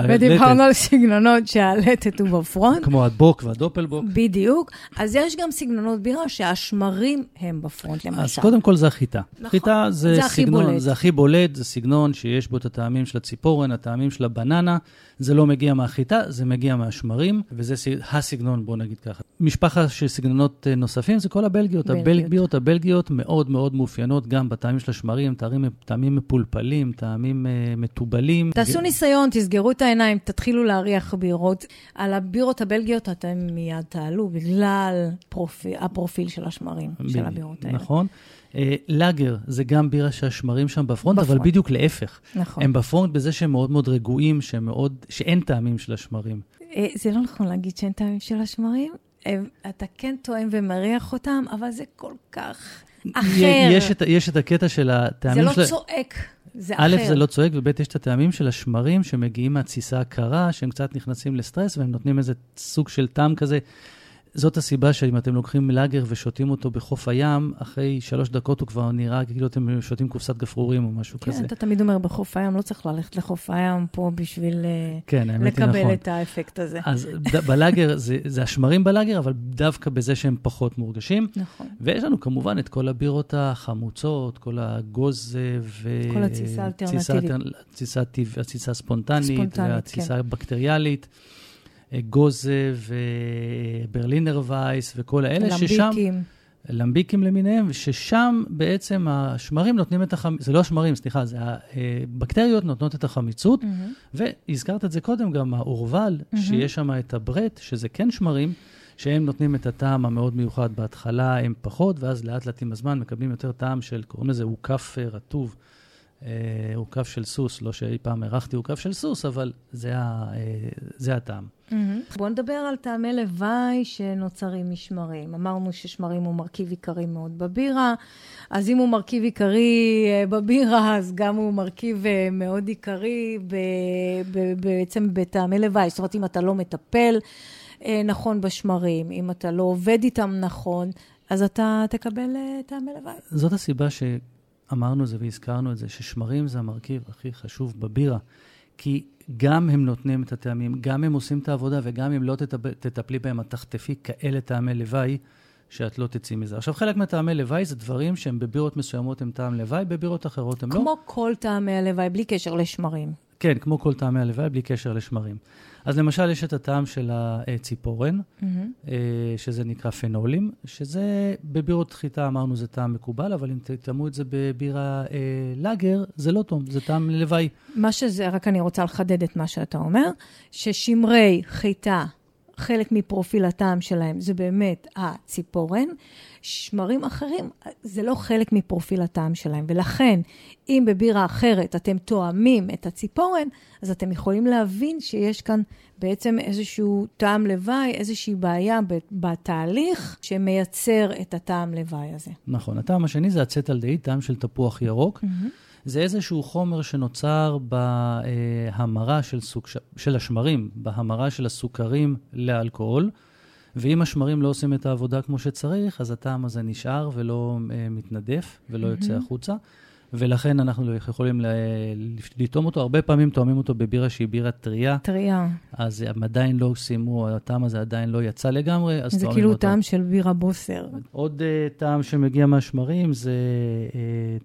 ודיברנו על סגנונות שהלטת הוא בפרונט. כמו הדבוק והדופלבוק. בדיוק. אז יש גם סגנונות בירה שהשמרים הם בפרונט, למשל. אז קודם כל זה החיטה. נכון. חיטה זה, זה סגנון, הכי בולט. זה הכי בולט, זה סגנון שיש בו את הטעמים של הציפורן, הטעמים של הבננה. זה לא מגיע מהחיטה, זה מגיע מהשמרים, וזה הסגנון, בוא נגיד ככה. משפחה של סגנונות אה, נוספים זה כל הבלגיות. הבלגיות, הבלגיות מאוד מאוד מאופיינות גם בטעמים של השמרים, טעמים, טעמים מפולפלים, טעמים uh, מתובלים. תעשו. ניסיון, תסגרו את העיניים, תתחילו להריח בירות. על הבירות הבלגיות אתם מיד תעלו, בגלל פרופיל, הפרופיל של השמרים, ב... של הבירות האלה. נכון. אה, לאגר זה גם בירה שהשמרים שם בפרונט, בפרונט, אבל בדיוק להפך. נכון. הם בפרונט בזה שהם מאוד מאוד רגועים, שהם מאוד, שאין טעמים של השמרים. אה, זה לא נכון להגיד שאין טעמים של השמרים. אתה כן טועם ומריח אותם, אבל זה כל כך אחר. יש את, יש את הקטע של הטעמים של... זה לא של... צועק. זה א', אחר. א', זה לא צועק, וב', יש את הטעמים של השמרים שמגיעים מהתסיסה הקרה, שהם קצת נכנסים לסטרס, והם נותנים איזה סוג של טעם כזה זאת הסיבה שאם אתם לוקחים לאגר ושותים אותו בחוף הים, אחרי שלוש דקות הוא כבר נראה כאילו אתם שותים קופסת גפרורים או משהו כן, כזה. כן, אתה תמיד אומר בחוף הים, לא צריך ללכת לחוף הים פה בשביל אה, כן, לקבל נכון. את האפקט הזה. אז בלאגר, זה, זה השמרים בלאגר, אבל דווקא בזה שהם פחות מורגשים. נכון. ויש לנו כמובן את כל הבירות החמוצות, כל הגוז ו... כל התסיסה האלטרנטיבית. התסיסה הספונטנית, והתסיסה כן. הבקטריאלית. גוזה וברלינר וייס וכל האלה, למביקים. ששם... למביקים למיניהם, ששם בעצם השמרים נותנים את החמיצות, זה לא השמרים, סליחה, זה הבקטריות נותנות את החמיצות, mm-hmm. והזכרת את זה קודם, גם האורבל, mm-hmm. שיש שם את הברט, שזה כן שמרים, שהם נותנים את הטעם המאוד מיוחד. בהתחלה הם פחות, ואז לאט לאט עם הזמן מקבלים יותר טעם של, קוראים לזה עוקף רטוב. עוקף של סוס, לא שאי פעם ארחתי עוקף של סוס, אבל זה, ה, זה הטעם. Mm-hmm. בואו נדבר על טעמי לוואי שנוצרים משמרים. אמרנו ששמרים הוא מרכיב עיקרי מאוד בבירה, אז אם הוא מרכיב עיקרי אה, בבירה, אז גם הוא מרכיב אה, מאוד עיקרי ב, ב, בעצם בטעמי לוואי. זאת אומרת, אם אתה לא מטפל אה, נכון בשמרים, אם אתה לא עובד איתם נכון, אז אתה תקבל טעמי לוואי. זאת הסיבה שאמרנו את זה והזכרנו את זה, ששמרים זה המרכיב הכי חשוב בבירה. כי גם הם נותנים את הטעמים, גם הם עושים את העבודה, וגם אם לא תטפ... תטפלי בהם, את תחטפי כאלה טעמי לוואי, שאת לא תצאי מזה. עכשיו, חלק מהטעמי לוואי זה דברים שהם בבירות מסוימות הם טעם לוואי, בבירות אחרות הם כמו לא. כמו כל טעמי הלוואי, בלי קשר לשמרים. כן, כמו כל טעמי הלוואי, בלי קשר לשמרים. אז למשל, יש את הטעם של הציפורן, mm-hmm. שזה נקרא פנולים, שזה בבירות חיטה, אמרנו, זה טעם מקובל, אבל אם תטעמו את זה בבירה אה, לאגר, זה לא טוב, זה טעם לוואי. מה שזה, רק אני רוצה לחדד את מה שאתה אומר, ששמרי חיטה, חלק מפרופיל הטעם שלהם זה באמת הציפורן. שמרים אחרים, זה לא חלק מפרופיל הטעם שלהם. ולכן, אם בבירה אחרת אתם תואמים את הציפורן, אז אתם יכולים להבין שיש כאן בעצם איזשהו טעם לוואי, איזושהי בעיה בתהליך שמייצר את הטעם לוואי הזה. נכון. הטעם השני זה הצטלדאית, טעם של תפוח ירוק. Mm-hmm. זה איזשהו חומר שנוצר בהמרה של, סוק, של השמרים, בהמרה של הסוכרים לאלכוהול. ואם השמרים לא עושים את העבודה כמו שצריך, אז הטעם הזה נשאר ולא uh, מתנדף ולא mm-hmm. יוצא החוצה. ולכן אנחנו יכולים לטעום אותו. הרבה פעמים טועמים אותו בבירה שהיא בירה טריה. טריה. אז הם עדיין לא סיימו, הטעם הזה עדיין לא יצא לגמרי, אז טועמים אותו. זה כאילו טעם של בירה בוסר. עוד uh, טעם שמגיע מהשמרים זה uh,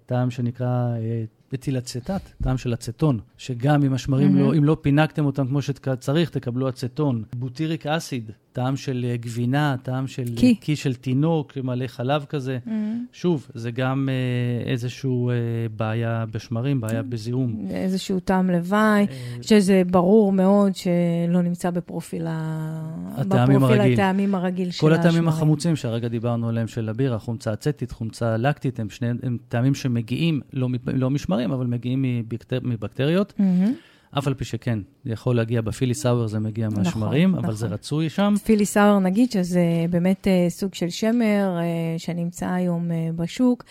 טעם שנקרא uh, אצילצטט, טעם של אצטון, שגם אם השמרים, mm-hmm. לא, אם לא פינקתם אותם כמו שצריך, תקבלו אצטון. בוטיריק אסיד, טעם של אה, גבינה, טעם של קי, קי של תינוק, מלא חלב כזה. Mm-hmm. שוב, זה גם אה, איזושהי אה, בעיה בשמרים, בעיה mm-hmm. בזיהום. איזשהו טעם לוואי, אה... שזה ברור מאוד שלא נמצא בפרופיל, הטעמים בפרופיל הרגיל. הטעמים הרגיל של כל השמרים. הטעמים החמוצים שהרגע דיברנו עליהם של הבירה, חומצה אצטית, חומצה לקטית, הם שני הם טעמים שמגיעים, לא, לא משמרים, אבל מגיעים מבקטר, מבקטריות. Mm-hmm. אף על פי שכן, זה יכול להגיע בפילי סאוור, זה מגיע מהשמרים, נכון, אבל נכון. זה רצוי שם. פילי סאואר, נגיד שזה באמת אה, סוג של שמר אה, שנמצא היום אה, בשוק,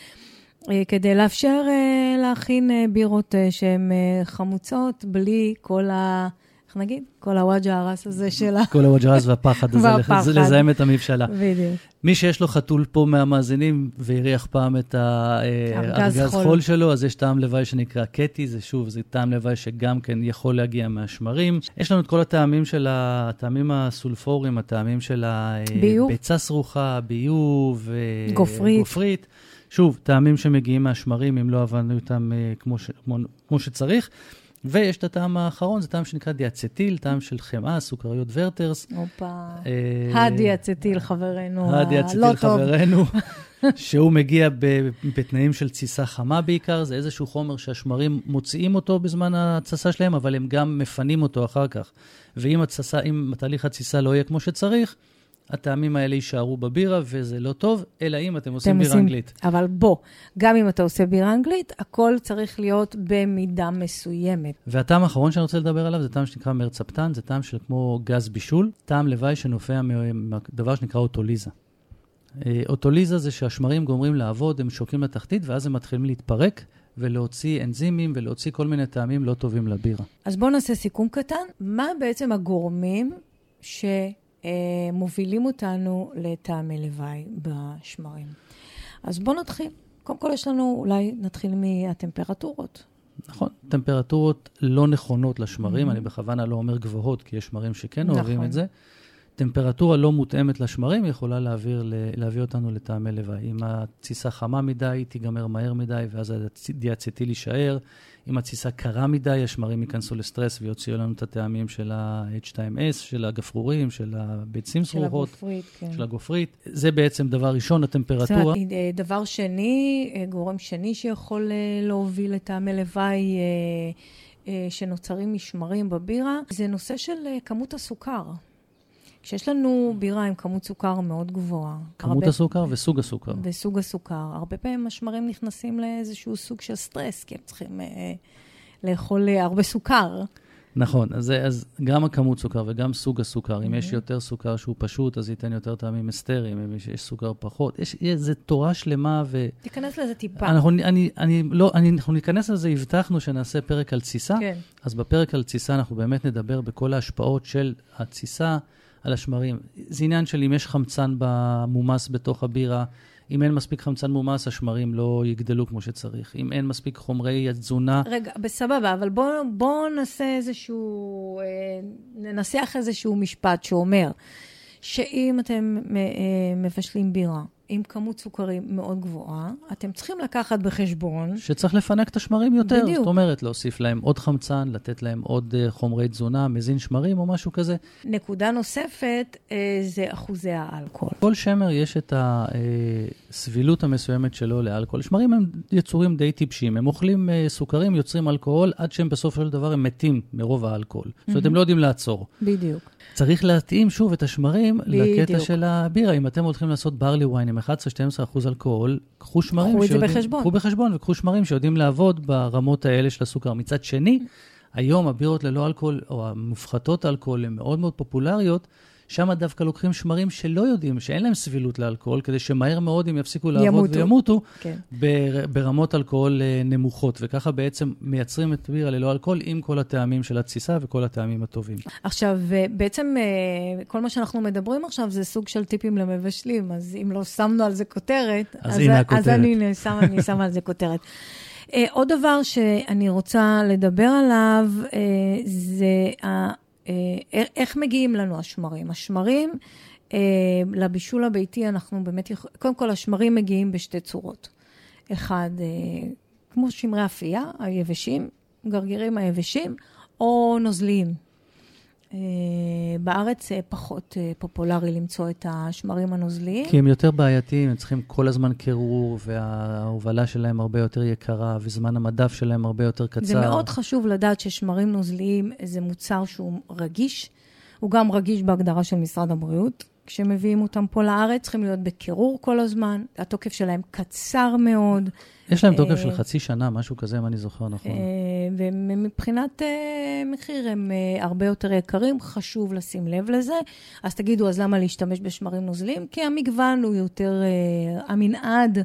אה, כדי לאפשר אה, להכין אה, בירות אה, שהן אה, חמוצות, בלי כל ה... איך נגיד? כל הוואג'ה הרס הזה של ה... (laughs) כל הווג'רס והפחד הזה, והפחד. זה לזהם את המבשלה. בדיוק. מי שיש לו חתול פה מהמאזינים והריח פעם את ארגז הארגז חול. חול שלו, אז יש טעם לוואי שנקרא קטי, זה שוב, זה טעם לוואי שגם כן יכול להגיע מהשמרים. יש לנו את כל הטעמים של הטעמים הסולפוריים, הטעמים של. הביצה סרוחה, ביוב, אה, גופרית. גופרית. שוב, טעמים שמגיעים מהשמרים, אם לא עבדנו איתם אה, כמו, ש, כמו, כמו שצריך. ויש את הטעם האחרון, זה טעם שנקרא דיאצטיל, טעם של חמאה, סוכריות ורטרס. הופה. אה, הדיאצטיל, חברנו, הדיאצטיל. חברנו, (laughs) שהוא מגיע בתנאים של תסיסה חמה בעיקר, זה איזשהו חומר שהשמרים מוציאים אותו בזמן התססה שלהם, אבל הם גם מפנים אותו אחר כך. ואם התססה, אם תהליך התסיסה לא יהיה כמו שצריך, הטעמים האלה יישארו בבירה, וזה לא טוב, אלא אם אתם עושים אתם בירה עושים- אנגלית. אבל בוא, גם אם אתה עושה בירה אנגלית, הכל צריך להיות במידה מסוימת. והטעם האחרון שאני רוצה לדבר עליו זה טעם שנקרא מרצפטן, זה טעם של כמו גז בישול, טעם לוואי שנובע מדבר שנקרא אוטוליזה. אה, אוטוליזה זה שהשמרים גומרים לעבוד, הם שוקעים לתחתית, ואז הם מתחילים להתפרק ולהוציא אנזימים ולהוציא כל מיני טעמים לא טובים לבירה. אז בואו נעשה סיכום קטן. מה בעצם הגורמים שמובילים אותנו לטעמי לוואי בשמרים? אז בואו נתחיל. קודם כל יש לנו, אולי נתחיל מהטמפרטורות. נכון, טמפרטורות לא נכונות לשמרים, אני בכוונה לא אומר גבוהות, כי יש שמרים שכן אוהבים נכון. את זה. טמפרטורה לא מותאמת לשמרים יכולה להעביר, להביא אותנו לטעמי לוואי. אם התסיסה חמה מדי, היא תיגמר מהר מדי, ואז הדיאצטיל יישאר. אם התסיסה קרה מדי, השמרים ייכנסו לסטרס ויוציאו לנו את הטעמים של ה-H2S, של הגפרורים, של הביצים של סרוחות, הגופרית, כן. של הגופרית. זה בעצם דבר ראשון, זאת הטמפרטורה. אומרת, אה, דבר שני, אה, גורם שני שיכול אה, להוביל לטעמי לוואי אה, אה, שנוצרים משמרים בבירה, זה נושא של כמות הסוכר. כשיש לנו בירה עם כמות סוכר מאוד גבוהה, כמות הרבה- הסוכר וסוג הסוכר. וסוג הסוכר, הרבה פעמים השמרים נכנסים לאיזשהו סוג של סטרס, כי הם צריכים אה, לאכול אה, הרבה סוכר. נכון, אז, אז גם הכמות סוכר וגם סוג הסוכר, אם יש Mm-hmm. יותר סוכר שהוא פשוט, אז ייתן יותר טעמים אסתריים, אם יש, יש סוכר פחות. יש, זה תורה שלמה, תיכנס לזה טיפה. ואנחנו אני, אני, לא, אני, אנחנו ניכנס לזה, הבטחנו שנעשה פרק על תסיסה. כן. אז בפרק על תסיסה אנחנו באמת נדבר בכל ההשפעות של התסיסה על השמרים. זה עניין של אם יש חמצן במומס בתוך הבירה, אם אין מספיק חמצן מומס, השמרים לא יגדלו כמו שצריך. אם אין מספיק חומרי תזונה, רגע, בסבבה, אבל בואו בוא נעשה איזשהו, אה, ננסח איזשהו משפט שאומר שאם אתם אה, מבשלים בירה עם כמות סוכרים מאוד גבוהה, אתם צריכים לקחת בחשבון, שצריך לפנק את השמרים יותר. בדיוק. זאת אומרת, להוסיף להם עוד חמצן, לתת להם עוד uh, חומרי תזונה, מזין שמרים או משהו כזה. נקודה נוספת אה, זה אחוזי האלכוהול. כל שמר יש את הסבילות המסוימת שלו לאלכוהול. שמרים הם יצורים די טיפשים, הם אוכלים סוכרים, יוצרים אלכוהול, עד שהם בסופו של דבר הם מתים מרוב האלכוהול. זאת אומרת, הם לא יודעים לעצור. בדיוק. צריך להתאים שוב את השמרים לקטע בדיוק. של הבירה. אם אתם הולכים לעשות ברלי וויין עם 11-12 אחוז אלכוהול, קחו שמרים קחו את זה שיודעים... בחשבון. קחו בחשבון וקחו שמרים שיודעים לעבוד ברמות האלה של הסוכר. מצד שני, היום הבירות ללא אלכוהול, או המופחתות אלכוהול, הן מאוד מאוד פופולריות. שם דווקא לוקחים שמרים שלא יודעים, שאין להם סבילות לאלכוהול, כדי שמהר מאוד הם יפסיקו לעבוד ימותו. וימותו כן. בר, ברמות אלכוהול אה, נמוכות. וככה בעצם מייצרים את בירה ללא אלכוהול עם כל הטעמים של התסיסה וכל הטעמים הטובים. עכשיו, אה, בעצם אה, כל מה שאנחנו מדברים עכשיו זה סוג של טיפים למבשלים, אז אם לא שמנו על זה כותרת, אז הנה הכותרת. אז אני שמה, אני שמה על זה כותרת. עוד דבר שאני רוצה לדבר עליו, זה איך מגיעים לנו השמרים. השמרים, אה, לבישול הביתי אנחנו באמת, יכולים, קודם כל השמרים מגיעים בשתי צורות. אחד, אה, כמו שמרי אפייה, היבשים, גרגירים היבשים, או נוזליים. אה, בארץ אה, פחות אה, פופולרי למצוא את השמרים הנוזליים. כי הם יותר בעייתיים, הם צריכים כל הזמן קירור, וההובלה שלהם הרבה יותר יקרה, וזמן המדף שלהם הרבה יותר קצר. זה מאוד חשוב לדעת ששמרים נוזליים זה מוצר שהוא רגיש. הוא גם רגיש בהגדרה של משרד הבריאות. כשמביאים אותם פה לארץ, צריכים להיות בקירור כל הזמן, התוקף שלהם קצר מאוד. יש להם תוקף של חצי שנה, משהו כזה, אם אני זוכר נכון. ומבחינת מחיר הם הרבה יותר יקרים, חשוב לשים לב לזה. אז תגידו, אז למה להשתמש בשמרים נוזלים? כי המגוון הוא יותר, המנעד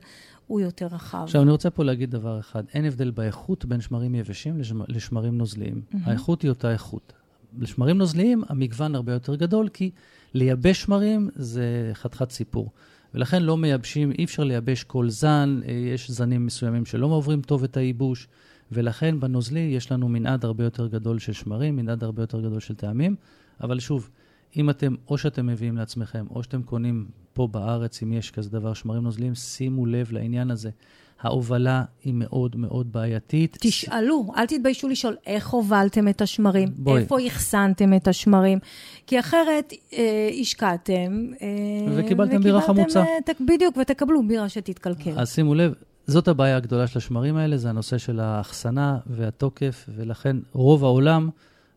הוא יותר רחב. עכשיו, אני רוצה פה להגיד דבר אחד, אין הבדל באיכות בין שמרים יבשים לשמרים נוזליים. האיכות היא אותה איכות. לשמרים נוזליים המגוון הרבה יותר גדול, כי לייבש שמרים זה חתיכת סיפור. ולכן לא מייבשים, אי אפשר לייבש כל זן, יש זנים מסוימים שלא עוברים טוב את הייבוש, ולכן בנוזלי יש לנו מנעד הרבה יותר גדול של שמרים, מנעד הרבה יותר גדול של טעמים. אבל שוב, אם אתם, או שאתם מביאים לעצמכם, או שאתם קונים פה בארץ, אם יש כזה דבר, שמרים נוזליים, שימו לב לעניין הזה. ההובלה היא מאוד מאוד בעייתית. תשאלו, אל תתביישו לשאול איך הובלתם את השמרים, בואי. איפה אחסנתם את השמרים, כי אחרת אה, השקעתם. אה, וקיבלתם בירה חמוצה. ת, בדיוק, ותקבלו בירה שתתקלקל. אז שימו לב, זאת הבעיה הגדולה של השמרים האלה, זה הנושא של האחסנה והתוקף, ולכן רוב העולם...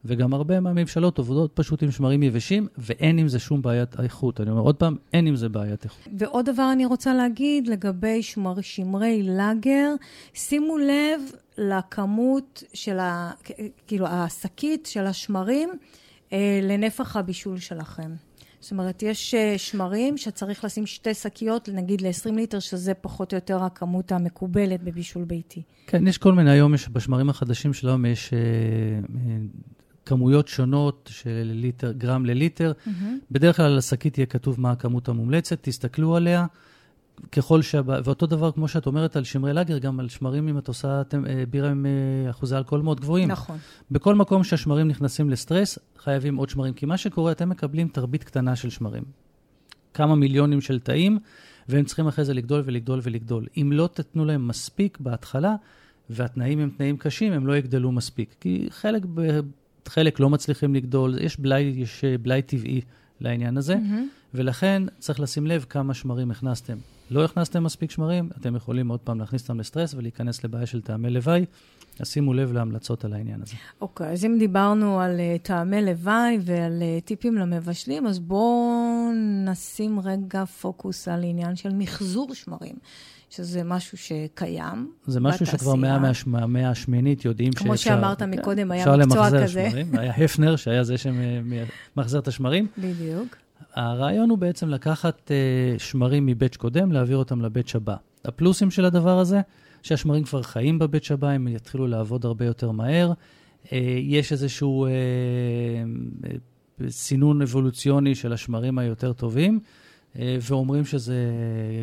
וגם הרבה מהממשלות עובדות פשוט עם שמרים יבשים, ואין עם זה שום בעיית איכות. אני אומר עוד פעם, אין עם זה בעיית איכות. ועוד דבר אני רוצה להגיד לגבי שמר, שמרי לאגר, שימו לב לכמות של ה... כאילו, השקית של השמרים אה, לנפח הבישול שלכם. זאת אומרת, יש שמרים שצריך לשים שתי שקיות, נגיד ל-20 ליטר, שזה פחות או יותר הכמות המקובלת בבישול ביתי. כן, יש כל מיני, היום יש, בשמרים החדשים של היום יש כמויות שונות של ליטר, גרם לליטר. Mm-hmm. בדרך כלל על השקית יהיה כתוב מה הכמות המומלצת, תסתכלו עליה. ככל ש... ואותו דבר, כמו שאת אומרת על שמרי לאגר, גם על שמרים, אם את עושה אה, בירה עם אה, אחוזי אלכוהול מאוד גבוהים. נכון. בכל מקום שהשמרים נכנסים לסטרס, חייבים עוד שמרים. כי מה שקורה, אתם מקבלים תרבית קטנה של שמרים. כמה מיליונים של תאים, והם צריכים אחרי זה לגדול ולגדול ולגדול. אם לא תתנו להם מספיק בהתחלה, והתנאים הם תנאים קשים, הם לא יגדלו מספיק. כי חלק חלק לא מצליחים לגדול, יש בלאי, יש אה, בלאי טבעי לעניין הזה, mm-hmm. ולכן צריך לשים לב כמה שמרים הכנסתם. לא הכנסתם מספיק שמרים, אתם יכולים עוד פעם להכניס אותם לסטרס ולהיכנס לבעיה של טעמי לוואי. אז שימו לב להמלצות על העניין הזה. אוקיי, okay, אז אם דיברנו על uh, טעמי לוואי ועל uh, טיפים למבשלים, אז בואו נשים רגע פוקוס על עניין של מחזור שמרים. שזה משהו שקיים. זה משהו בתעשייה. שכבר מהמאה השמינית יודעים כמו שאפשר... כמו שאמרת כן, מקודם, היה מקצוע כזה. אפשר למחזר שמרים, (laughs) היה הפנר, שהיה זה שמחזר את השמרים. בדיוק. הרעיון הוא בעצם לקחת uh, שמרים מבית קודם, להעביר אותם לבית הבא. הפלוסים של הדבר הזה, שהשמרים כבר חיים בבית הבא, הם יתחילו לעבוד הרבה יותר מהר. Uh, יש איזשהו uh, סינון אבולוציוני של השמרים היותר טובים. אה, ואומרים שזה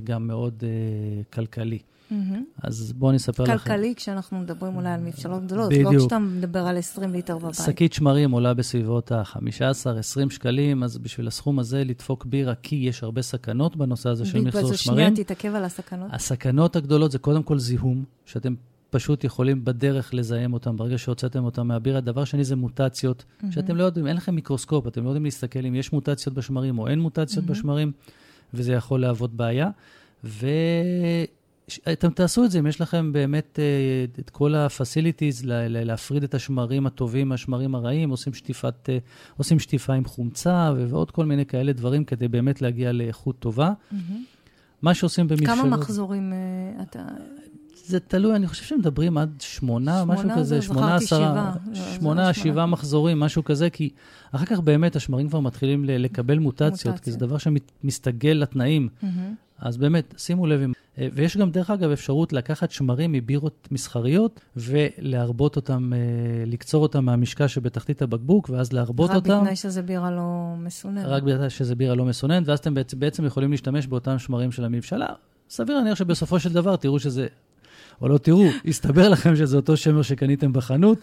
גם מאוד uh, כלכלי. Mm-hmm. אז בואו אני אספר לכם. כלכלי, כשאנחנו מדברים אולי על מבשלות גדולות, בדיוק. לא כשאתה מדבר על 20 ליטר בבית. שקית שמרים עולה בסביבות ה-15-20 שקלים, אז בשביל הסכום הזה לדפוק בירה, כי יש הרבה סכנות בנושא הזה של מחזור שמרים. שנייה, תתעכב על הסכנות. הסכנות הגדולות זה קודם כל זיהום, שאתם פשוט יכולים בדרך לזהם אותם ברגע שהוצאתם אותם מהבירה. דבר שני זה מוטציות, mm-hmm. שאתם לא יודעים, אין לכם מיקרוסקופ, אתם לא יודעים להסתכל אם יש מוטציות בשמרים או אין מוטציות mm-hmm. בשמרים, וזה יכול להוות בעיה. ואתם תעשו את זה אם יש לכם באמת אה, את כל ה-facilities להפריד את השמרים הטובים מהשמרים הרעים, עושים, שטיפת, אה, עושים שטיפה עם חומצה ועוד כל מיני כאלה דברים כדי באמת להגיע לאיכות טובה. Mm-hmm. מה שעושים במבשלות... כמה מחזורים uh, אתה... זה תלוי, אני חושב שמדברים עד שמונה, שמונה משהו כזה, שמונה, עשרה, שמונה, שבעה מחזורים, משהו כזה, כי אחר כך באמת השמרים כבר מתחילים לקבל מוטציות, מוטציה. כי זה דבר שמסתגל לתנאים. Mm-hmm. אז באמת, שימו לב, אה, ויש גם, דרך אגב, אפשרות לקחת שמרים מבירות מסחריות ולהרבות אותם, אה, לקצור אותם מהמשקע שבתחתית הבקבוק, ואז להרבות רק אותם. רק בתנאי שזה בירה לא מסוננת. רק בתנאי שזה בירה לא מסוננת, ואז אתם בעצם יכולים להשתמש באותם שמרים של המבשלה. סביר להניח שבסופו של דבר תראו שזה או לא תראו, הסתבר לכם שזה אותו שמר שקניתם בחנות,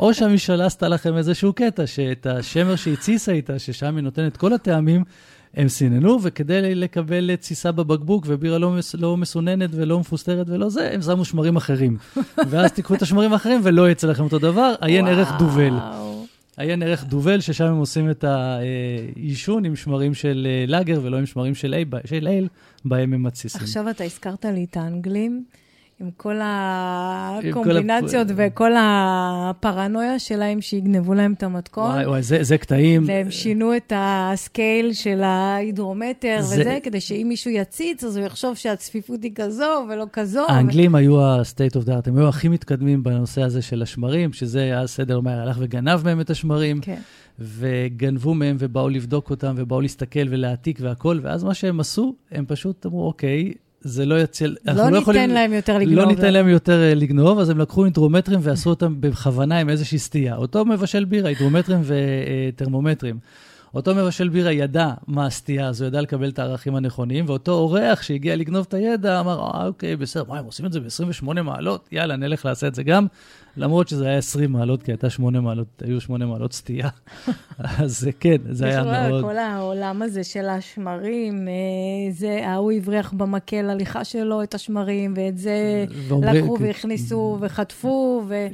או שהמשאלה עשתה לכם איזשהו קטע, שאת השמר שהתסיסה איתה, ששם היא נותנת כל הטעמים, הם סיננו, וכדי לקבל תסיסה בבקבוק ובירה לא, מס, לא מסוננת ולא מפוסטרת ולא זה, הם שמו שמרים אחרים. ואז תיקחו את השמרים האחרים ולא יצא לכם אותו דבר, עיין ערך דובל. עיין ערך דובל, ששם הם עושים את העישון עם שמרים של אה, לאגר ולא עם שמרים של אייל, בהם הם מתסיסים. עכשיו אתה הזכרת לי את האנגלים. עם כל הקומבינציות עם כל הפ... וכל הפרנויה שלהם שיגנבו להם את המתכון. וואי, וואי, זה, זה קטעים. והם שינו את הסקייל של ההידרומטר זה... וזה, כדי שאם מישהו יציץ, אז הוא יחשוב שהצפיפות היא כזו ולא כזו. האנגלים ו... היו ה-state of the art, הם היו הכי מתקדמים בנושא הזה של השמרים, שזה היה סדר מהר, הלך וגנב מהם את השמרים. כן. וגנבו מהם ובאו לבדוק אותם ובאו להסתכל ולהעתיק והכול, ואז מה שהם עשו, הם פשוט אמרו, אוקיי, זה לא יציל... לא, לא ניתן יכולים, להם יותר לגנוב. לא ניתן להם יותר uh, לגנוב, אז הם לקחו אינטרומטרים ועשו אותם בכוונה עם איזושהי סטייה. אותו מבשל בירה, אינטרומטרים וטרמומטרים. אותו מבשל בירה ידע מה הסטייה הזו, ידע לקבל את הערכים הנכונים, ואותו אורח שהגיע לגנוב את הידע אמר, אה, אוקיי, בסדר, מה, הם עושים את זה ב-28 מעלות? יאללה, נלך לעשות את זה גם. למרות שזה היה 20 מעלות, כי הייתה 8 מעלות, היו 8 מעלות סטייה. (laughs) אז כן, זה היה מאוד... כל העולם הזה של השמרים, אה, זה, ההוא הבריח במקל הליכה שלו את השמרים, ואת זה לקחו. והכניסו וחטפו, ו...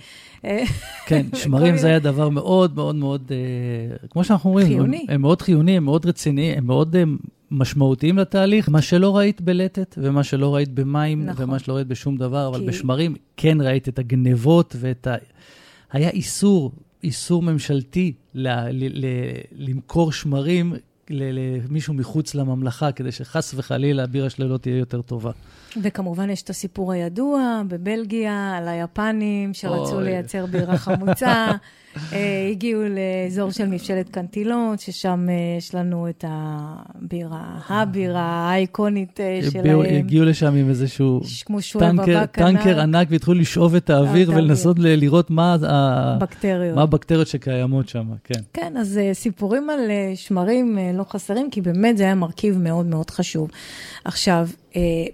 אה, כן, (laughs) שמרים זה היה דבר מאוד מאוד מאוד, אה, כמו שאנחנו אומרים, חיוני. הם מאוד חיוניים, מאוד רציניים, הם מאוד משמעותיים לתהליך. מה שלא ראית בלטת, ומה שלא ראית במים, נכון. ומה שלא ראית בשום דבר, אבל כי... בשמרים כן ראית את הגנבות ואת ה... היה איסור, איסור ממשלתי ל... ל... ל... למכור שמרים למישהו מחוץ לממלכה, כדי שחס וחלילה הבירה שלו לא תהיה יותר טובה. וכמובן יש את הסיפור הידוע בבלגיה על היפנים שרצו אוי. לייצר בירה חמוצה. (laughs) אה, הגיעו לאזור של מבשלת קנטילון, ששם אה, יש לנו את הבירה, הבירה האיקונית אה, שלהם. הגיעו לשם עם איזשהו טנקר, טנקר ענק והתחילו לשאוב את האוויר ולנסות לראות מה הבקטריות. מה הבקטריות שקיימות שם, כן. כן, אז סיפורים על שמרים לא חסרים, כי באמת זה היה מרכיב מאוד מאוד חשוב. עכשיו,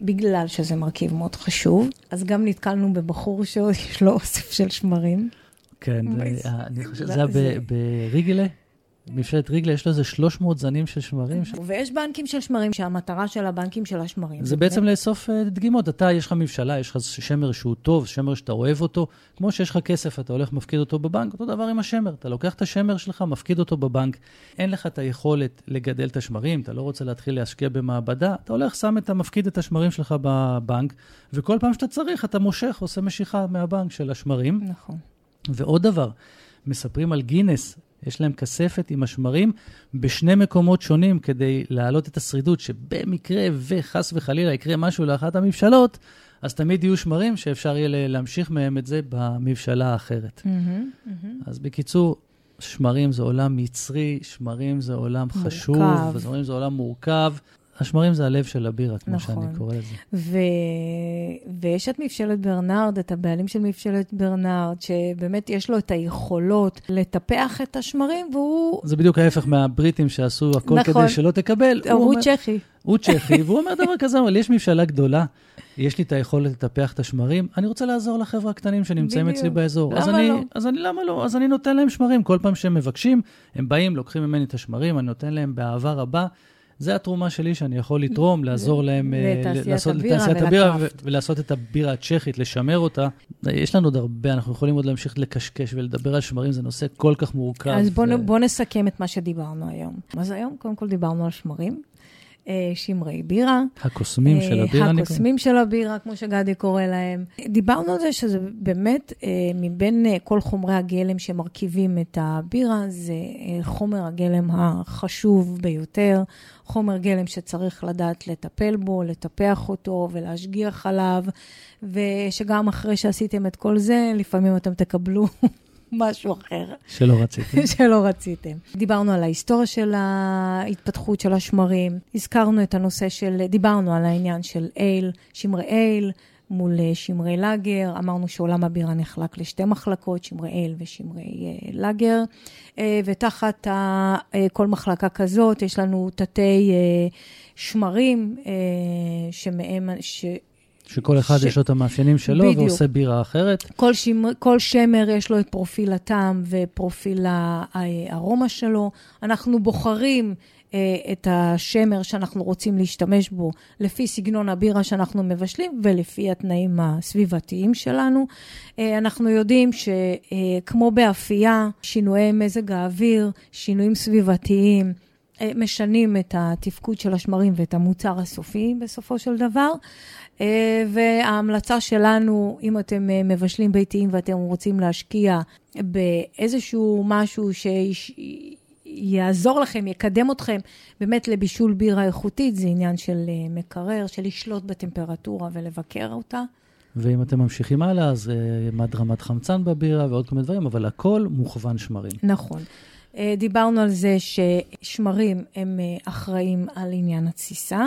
בגלל שזה מרכיב מאוד חשוב, אז גם נתקלנו בבחור שיש לו אוסף של שמרים. כן, אני חושב שזה היה בריגלה. מבשלת ריגלה, יש לו איזה 300 זנים של שמרים. ויש בנקים של שמרים, שהמטרה של הבנקים של השמרים. זה בעצם לאסוף אה, דגימות. אתה, יש לך מבשלה, יש לך שמר שהוא טוב, שמר שאתה אוהב אותו. כמו שיש לך כסף, אתה הולך, מפקיד אותו בבנק, אותו דבר עם השמר. אתה לוקח את השמר שלך, מפקיד אותו בבנק. אין לך את היכולת לגדל את השמרים, אתה לא רוצה להתחיל להשקיע במעבדה, אתה הולך, שם את, מפקיד את השמרים שלך בבנק, וכל פעם שאתה צריך, אתה מושך, עושה משיכה מהבנק של השמרים. נכון. ועוד דבר, מספרים על גינס, יש להם כספת עם השמרים בשני מקומות שונים כדי להעלות את השרידות, שבמקרה וחס וחלילה יקרה משהו לאחת המבשלות, אז תמיד יהיו שמרים שאפשר יהיה להמשיך מהם את זה במבשלה האחרת. Mm-hmm, mm-hmm. אז בקיצור, שמרים זה עולם מצרי, שמרים זה עולם מורכב. חשוב, שמרים זה עולם מורכב. השמרים זה הלב של הבירה, כמו נכון. שאני קורא לזה. ו... ויש את מבשלת ברנרד, את הבעלים של מבשלת ברנרד, שבאמת יש לו את היכולות לטפח את השמרים, והוא... זה בדיוק ההפך מהבריטים שעשו הכל נכון. כדי שלא תקבל. הוא, הוא אומר... צ'כי. הוא צ'כי, והוא אומר (laughs) דבר כזה, אבל יש מבשלה גדולה, יש לי את היכולת לטפח את השמרים, אני רוצה לעזור לחבר'ה הקטנים שנמצאים בדיוק. אצלי באזור. למה אז אני, לא? אז אני, למה לא? אז אני נותן להם שמרים. כל פעם שהם מבקשים, הם באים, לוקחים ממני את השמרים, אני נותן להם באהבה רבה. זה התרומה שלי שאני יכול לתרום, לעזור להם אה, לעשות לתעשיית הבירה ולעשות את הבירה הצ'כית, לשמר אותה. יש לנו עוד הרבה, אנחנו יכולים עוד להמשיך לקשקש ולדבר על שמרים, זה נושא כל כך מורכב. אז בואו נסכם את מה שדיברנו היום. אז היום קודם כל דיברנו על שמרים. אה, שמרי בירה. הקוסמים של אה, הבירה. הקוסמים של הבירה, כמו שגדי קורא להם. דיברנו על זה שזה באמת, אה, מבין כל חומרי הגלם שמרכיבים את הבירה, זה חומר הגלם החשוב ביותר, חומר גלם שצריך לדעת לטפל בו, לטפח אותו ולהשגיח עליו, ושגם אחרי שעשיתם את כל זה, לפעמים אתם תקבלו משהו אחר. שלא רציתם. (laughs) שלא רציתם. דיברנו על ההיסטוריה של ההתפתחות של השמרים, הזכרנו את הנושא של, דיברנו על העניין של אייל, שמרי אייל. מול אה, שמרי לאגר, אמרנו שעולם הבירה נחלק לשתי מחלקות, שמרי אייל ושמרי uh, לאגר, uh, ותחת כל מחלקה כזאת יש לנו תתי שמרים שמהם, ש... שכל אחד ש- יש לו את המאפיינים שלו בדיוק. ועושה בירה אחרת. כל, שימר, כל שמר יש לו את פרופיל הטעם ופרופיל הארומה שלו. אנחנו בוחרים אה, את השמר שאנחנו רוצים להשתמש בו לפי סגנון הבירה שאנחנו מבשלים ולפי התנאים הסביבתיים שלנו. אה, אנחנו יודעים שכמו באפייה, שינויי מזג האוויר, שינויים סביבתיים, אה, משנים את התפקוד של השמרים ואת המוצר הסופי בסופו של דבר. אה, וההמלצה שלנו, אם אתם אה, מבשלים ביתיים ואתם רוצים להשקיע באיזשהו משהו שיעזור לכם, יקדם אתכם באמת לבישול בירה איכותית, זה עניין של אה, מקרר, של לשלוט בטמפרטורה ולבקר אותה. ואם אתם ממשיכים הלאה, אז אה, מה רמת חמצן בבירה ועוד כל מיני דברים, אבל הכל מוכוון שמרים. נכון. אה, דיברנו על זה ששמרים הם אה, אחראים על עניין התסיסה,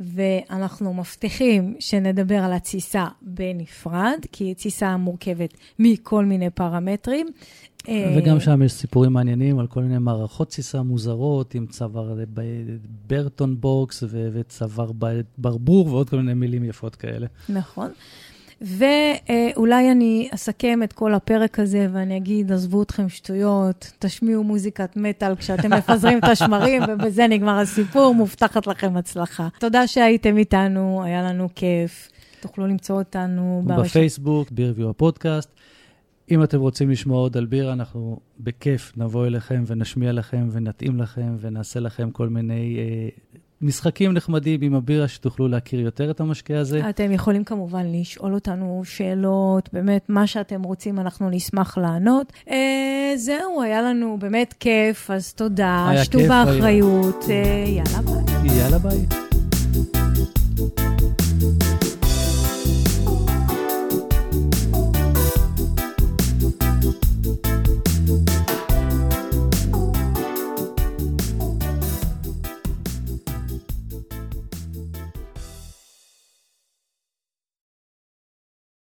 ואנחנו מבטיחים שנדבר על התסיסה בנפרד, כי תסיסה מורכבת מכל מיני פרמטרים. אה, וגם שם יש סיפורים מעניינים על כל מיני מערכות תסיסה מוזרות, עם צוואר ברטון בוקס וצוואר ברבור ועוד כל מיני מילים יפות כאלה. נכון. ואולי אני אסכם את כל הפרק הזה ואני אגיד, עזבו אתכם שטויות, תשמיעו מוזיקת מטאל כשאתם מפזרים את השמרים, ובזה נגמר הסיפור, מובטחת לכם הצלחה. תודה שהייתם איתנו, היה לנו כיף. תוכלו למצוא אותנו ברשת. בפייסבוק, ביר ריוויו הפודקאסט. אם אתם רוצים לשמוע עוד על בירה, אנחנו בכיף נבוא אליכם ונשמיע לכם ונתאים לכם ונעשה לכם כל מיני אה, משחקים נחמדים עם הבירה, שתוכלו להכיר יותר את המשקה הזה. אתם יכולים כמובן לשאול אותנו שאלות, באמת, מה שאתם רוצים, אנחנו נשמח לענות. אה, זהו, היה לנו באמת כיף, אז תודה. היה שתו כיף, היה. באחריות. אה, יאללה, ביי. יאללה ביי.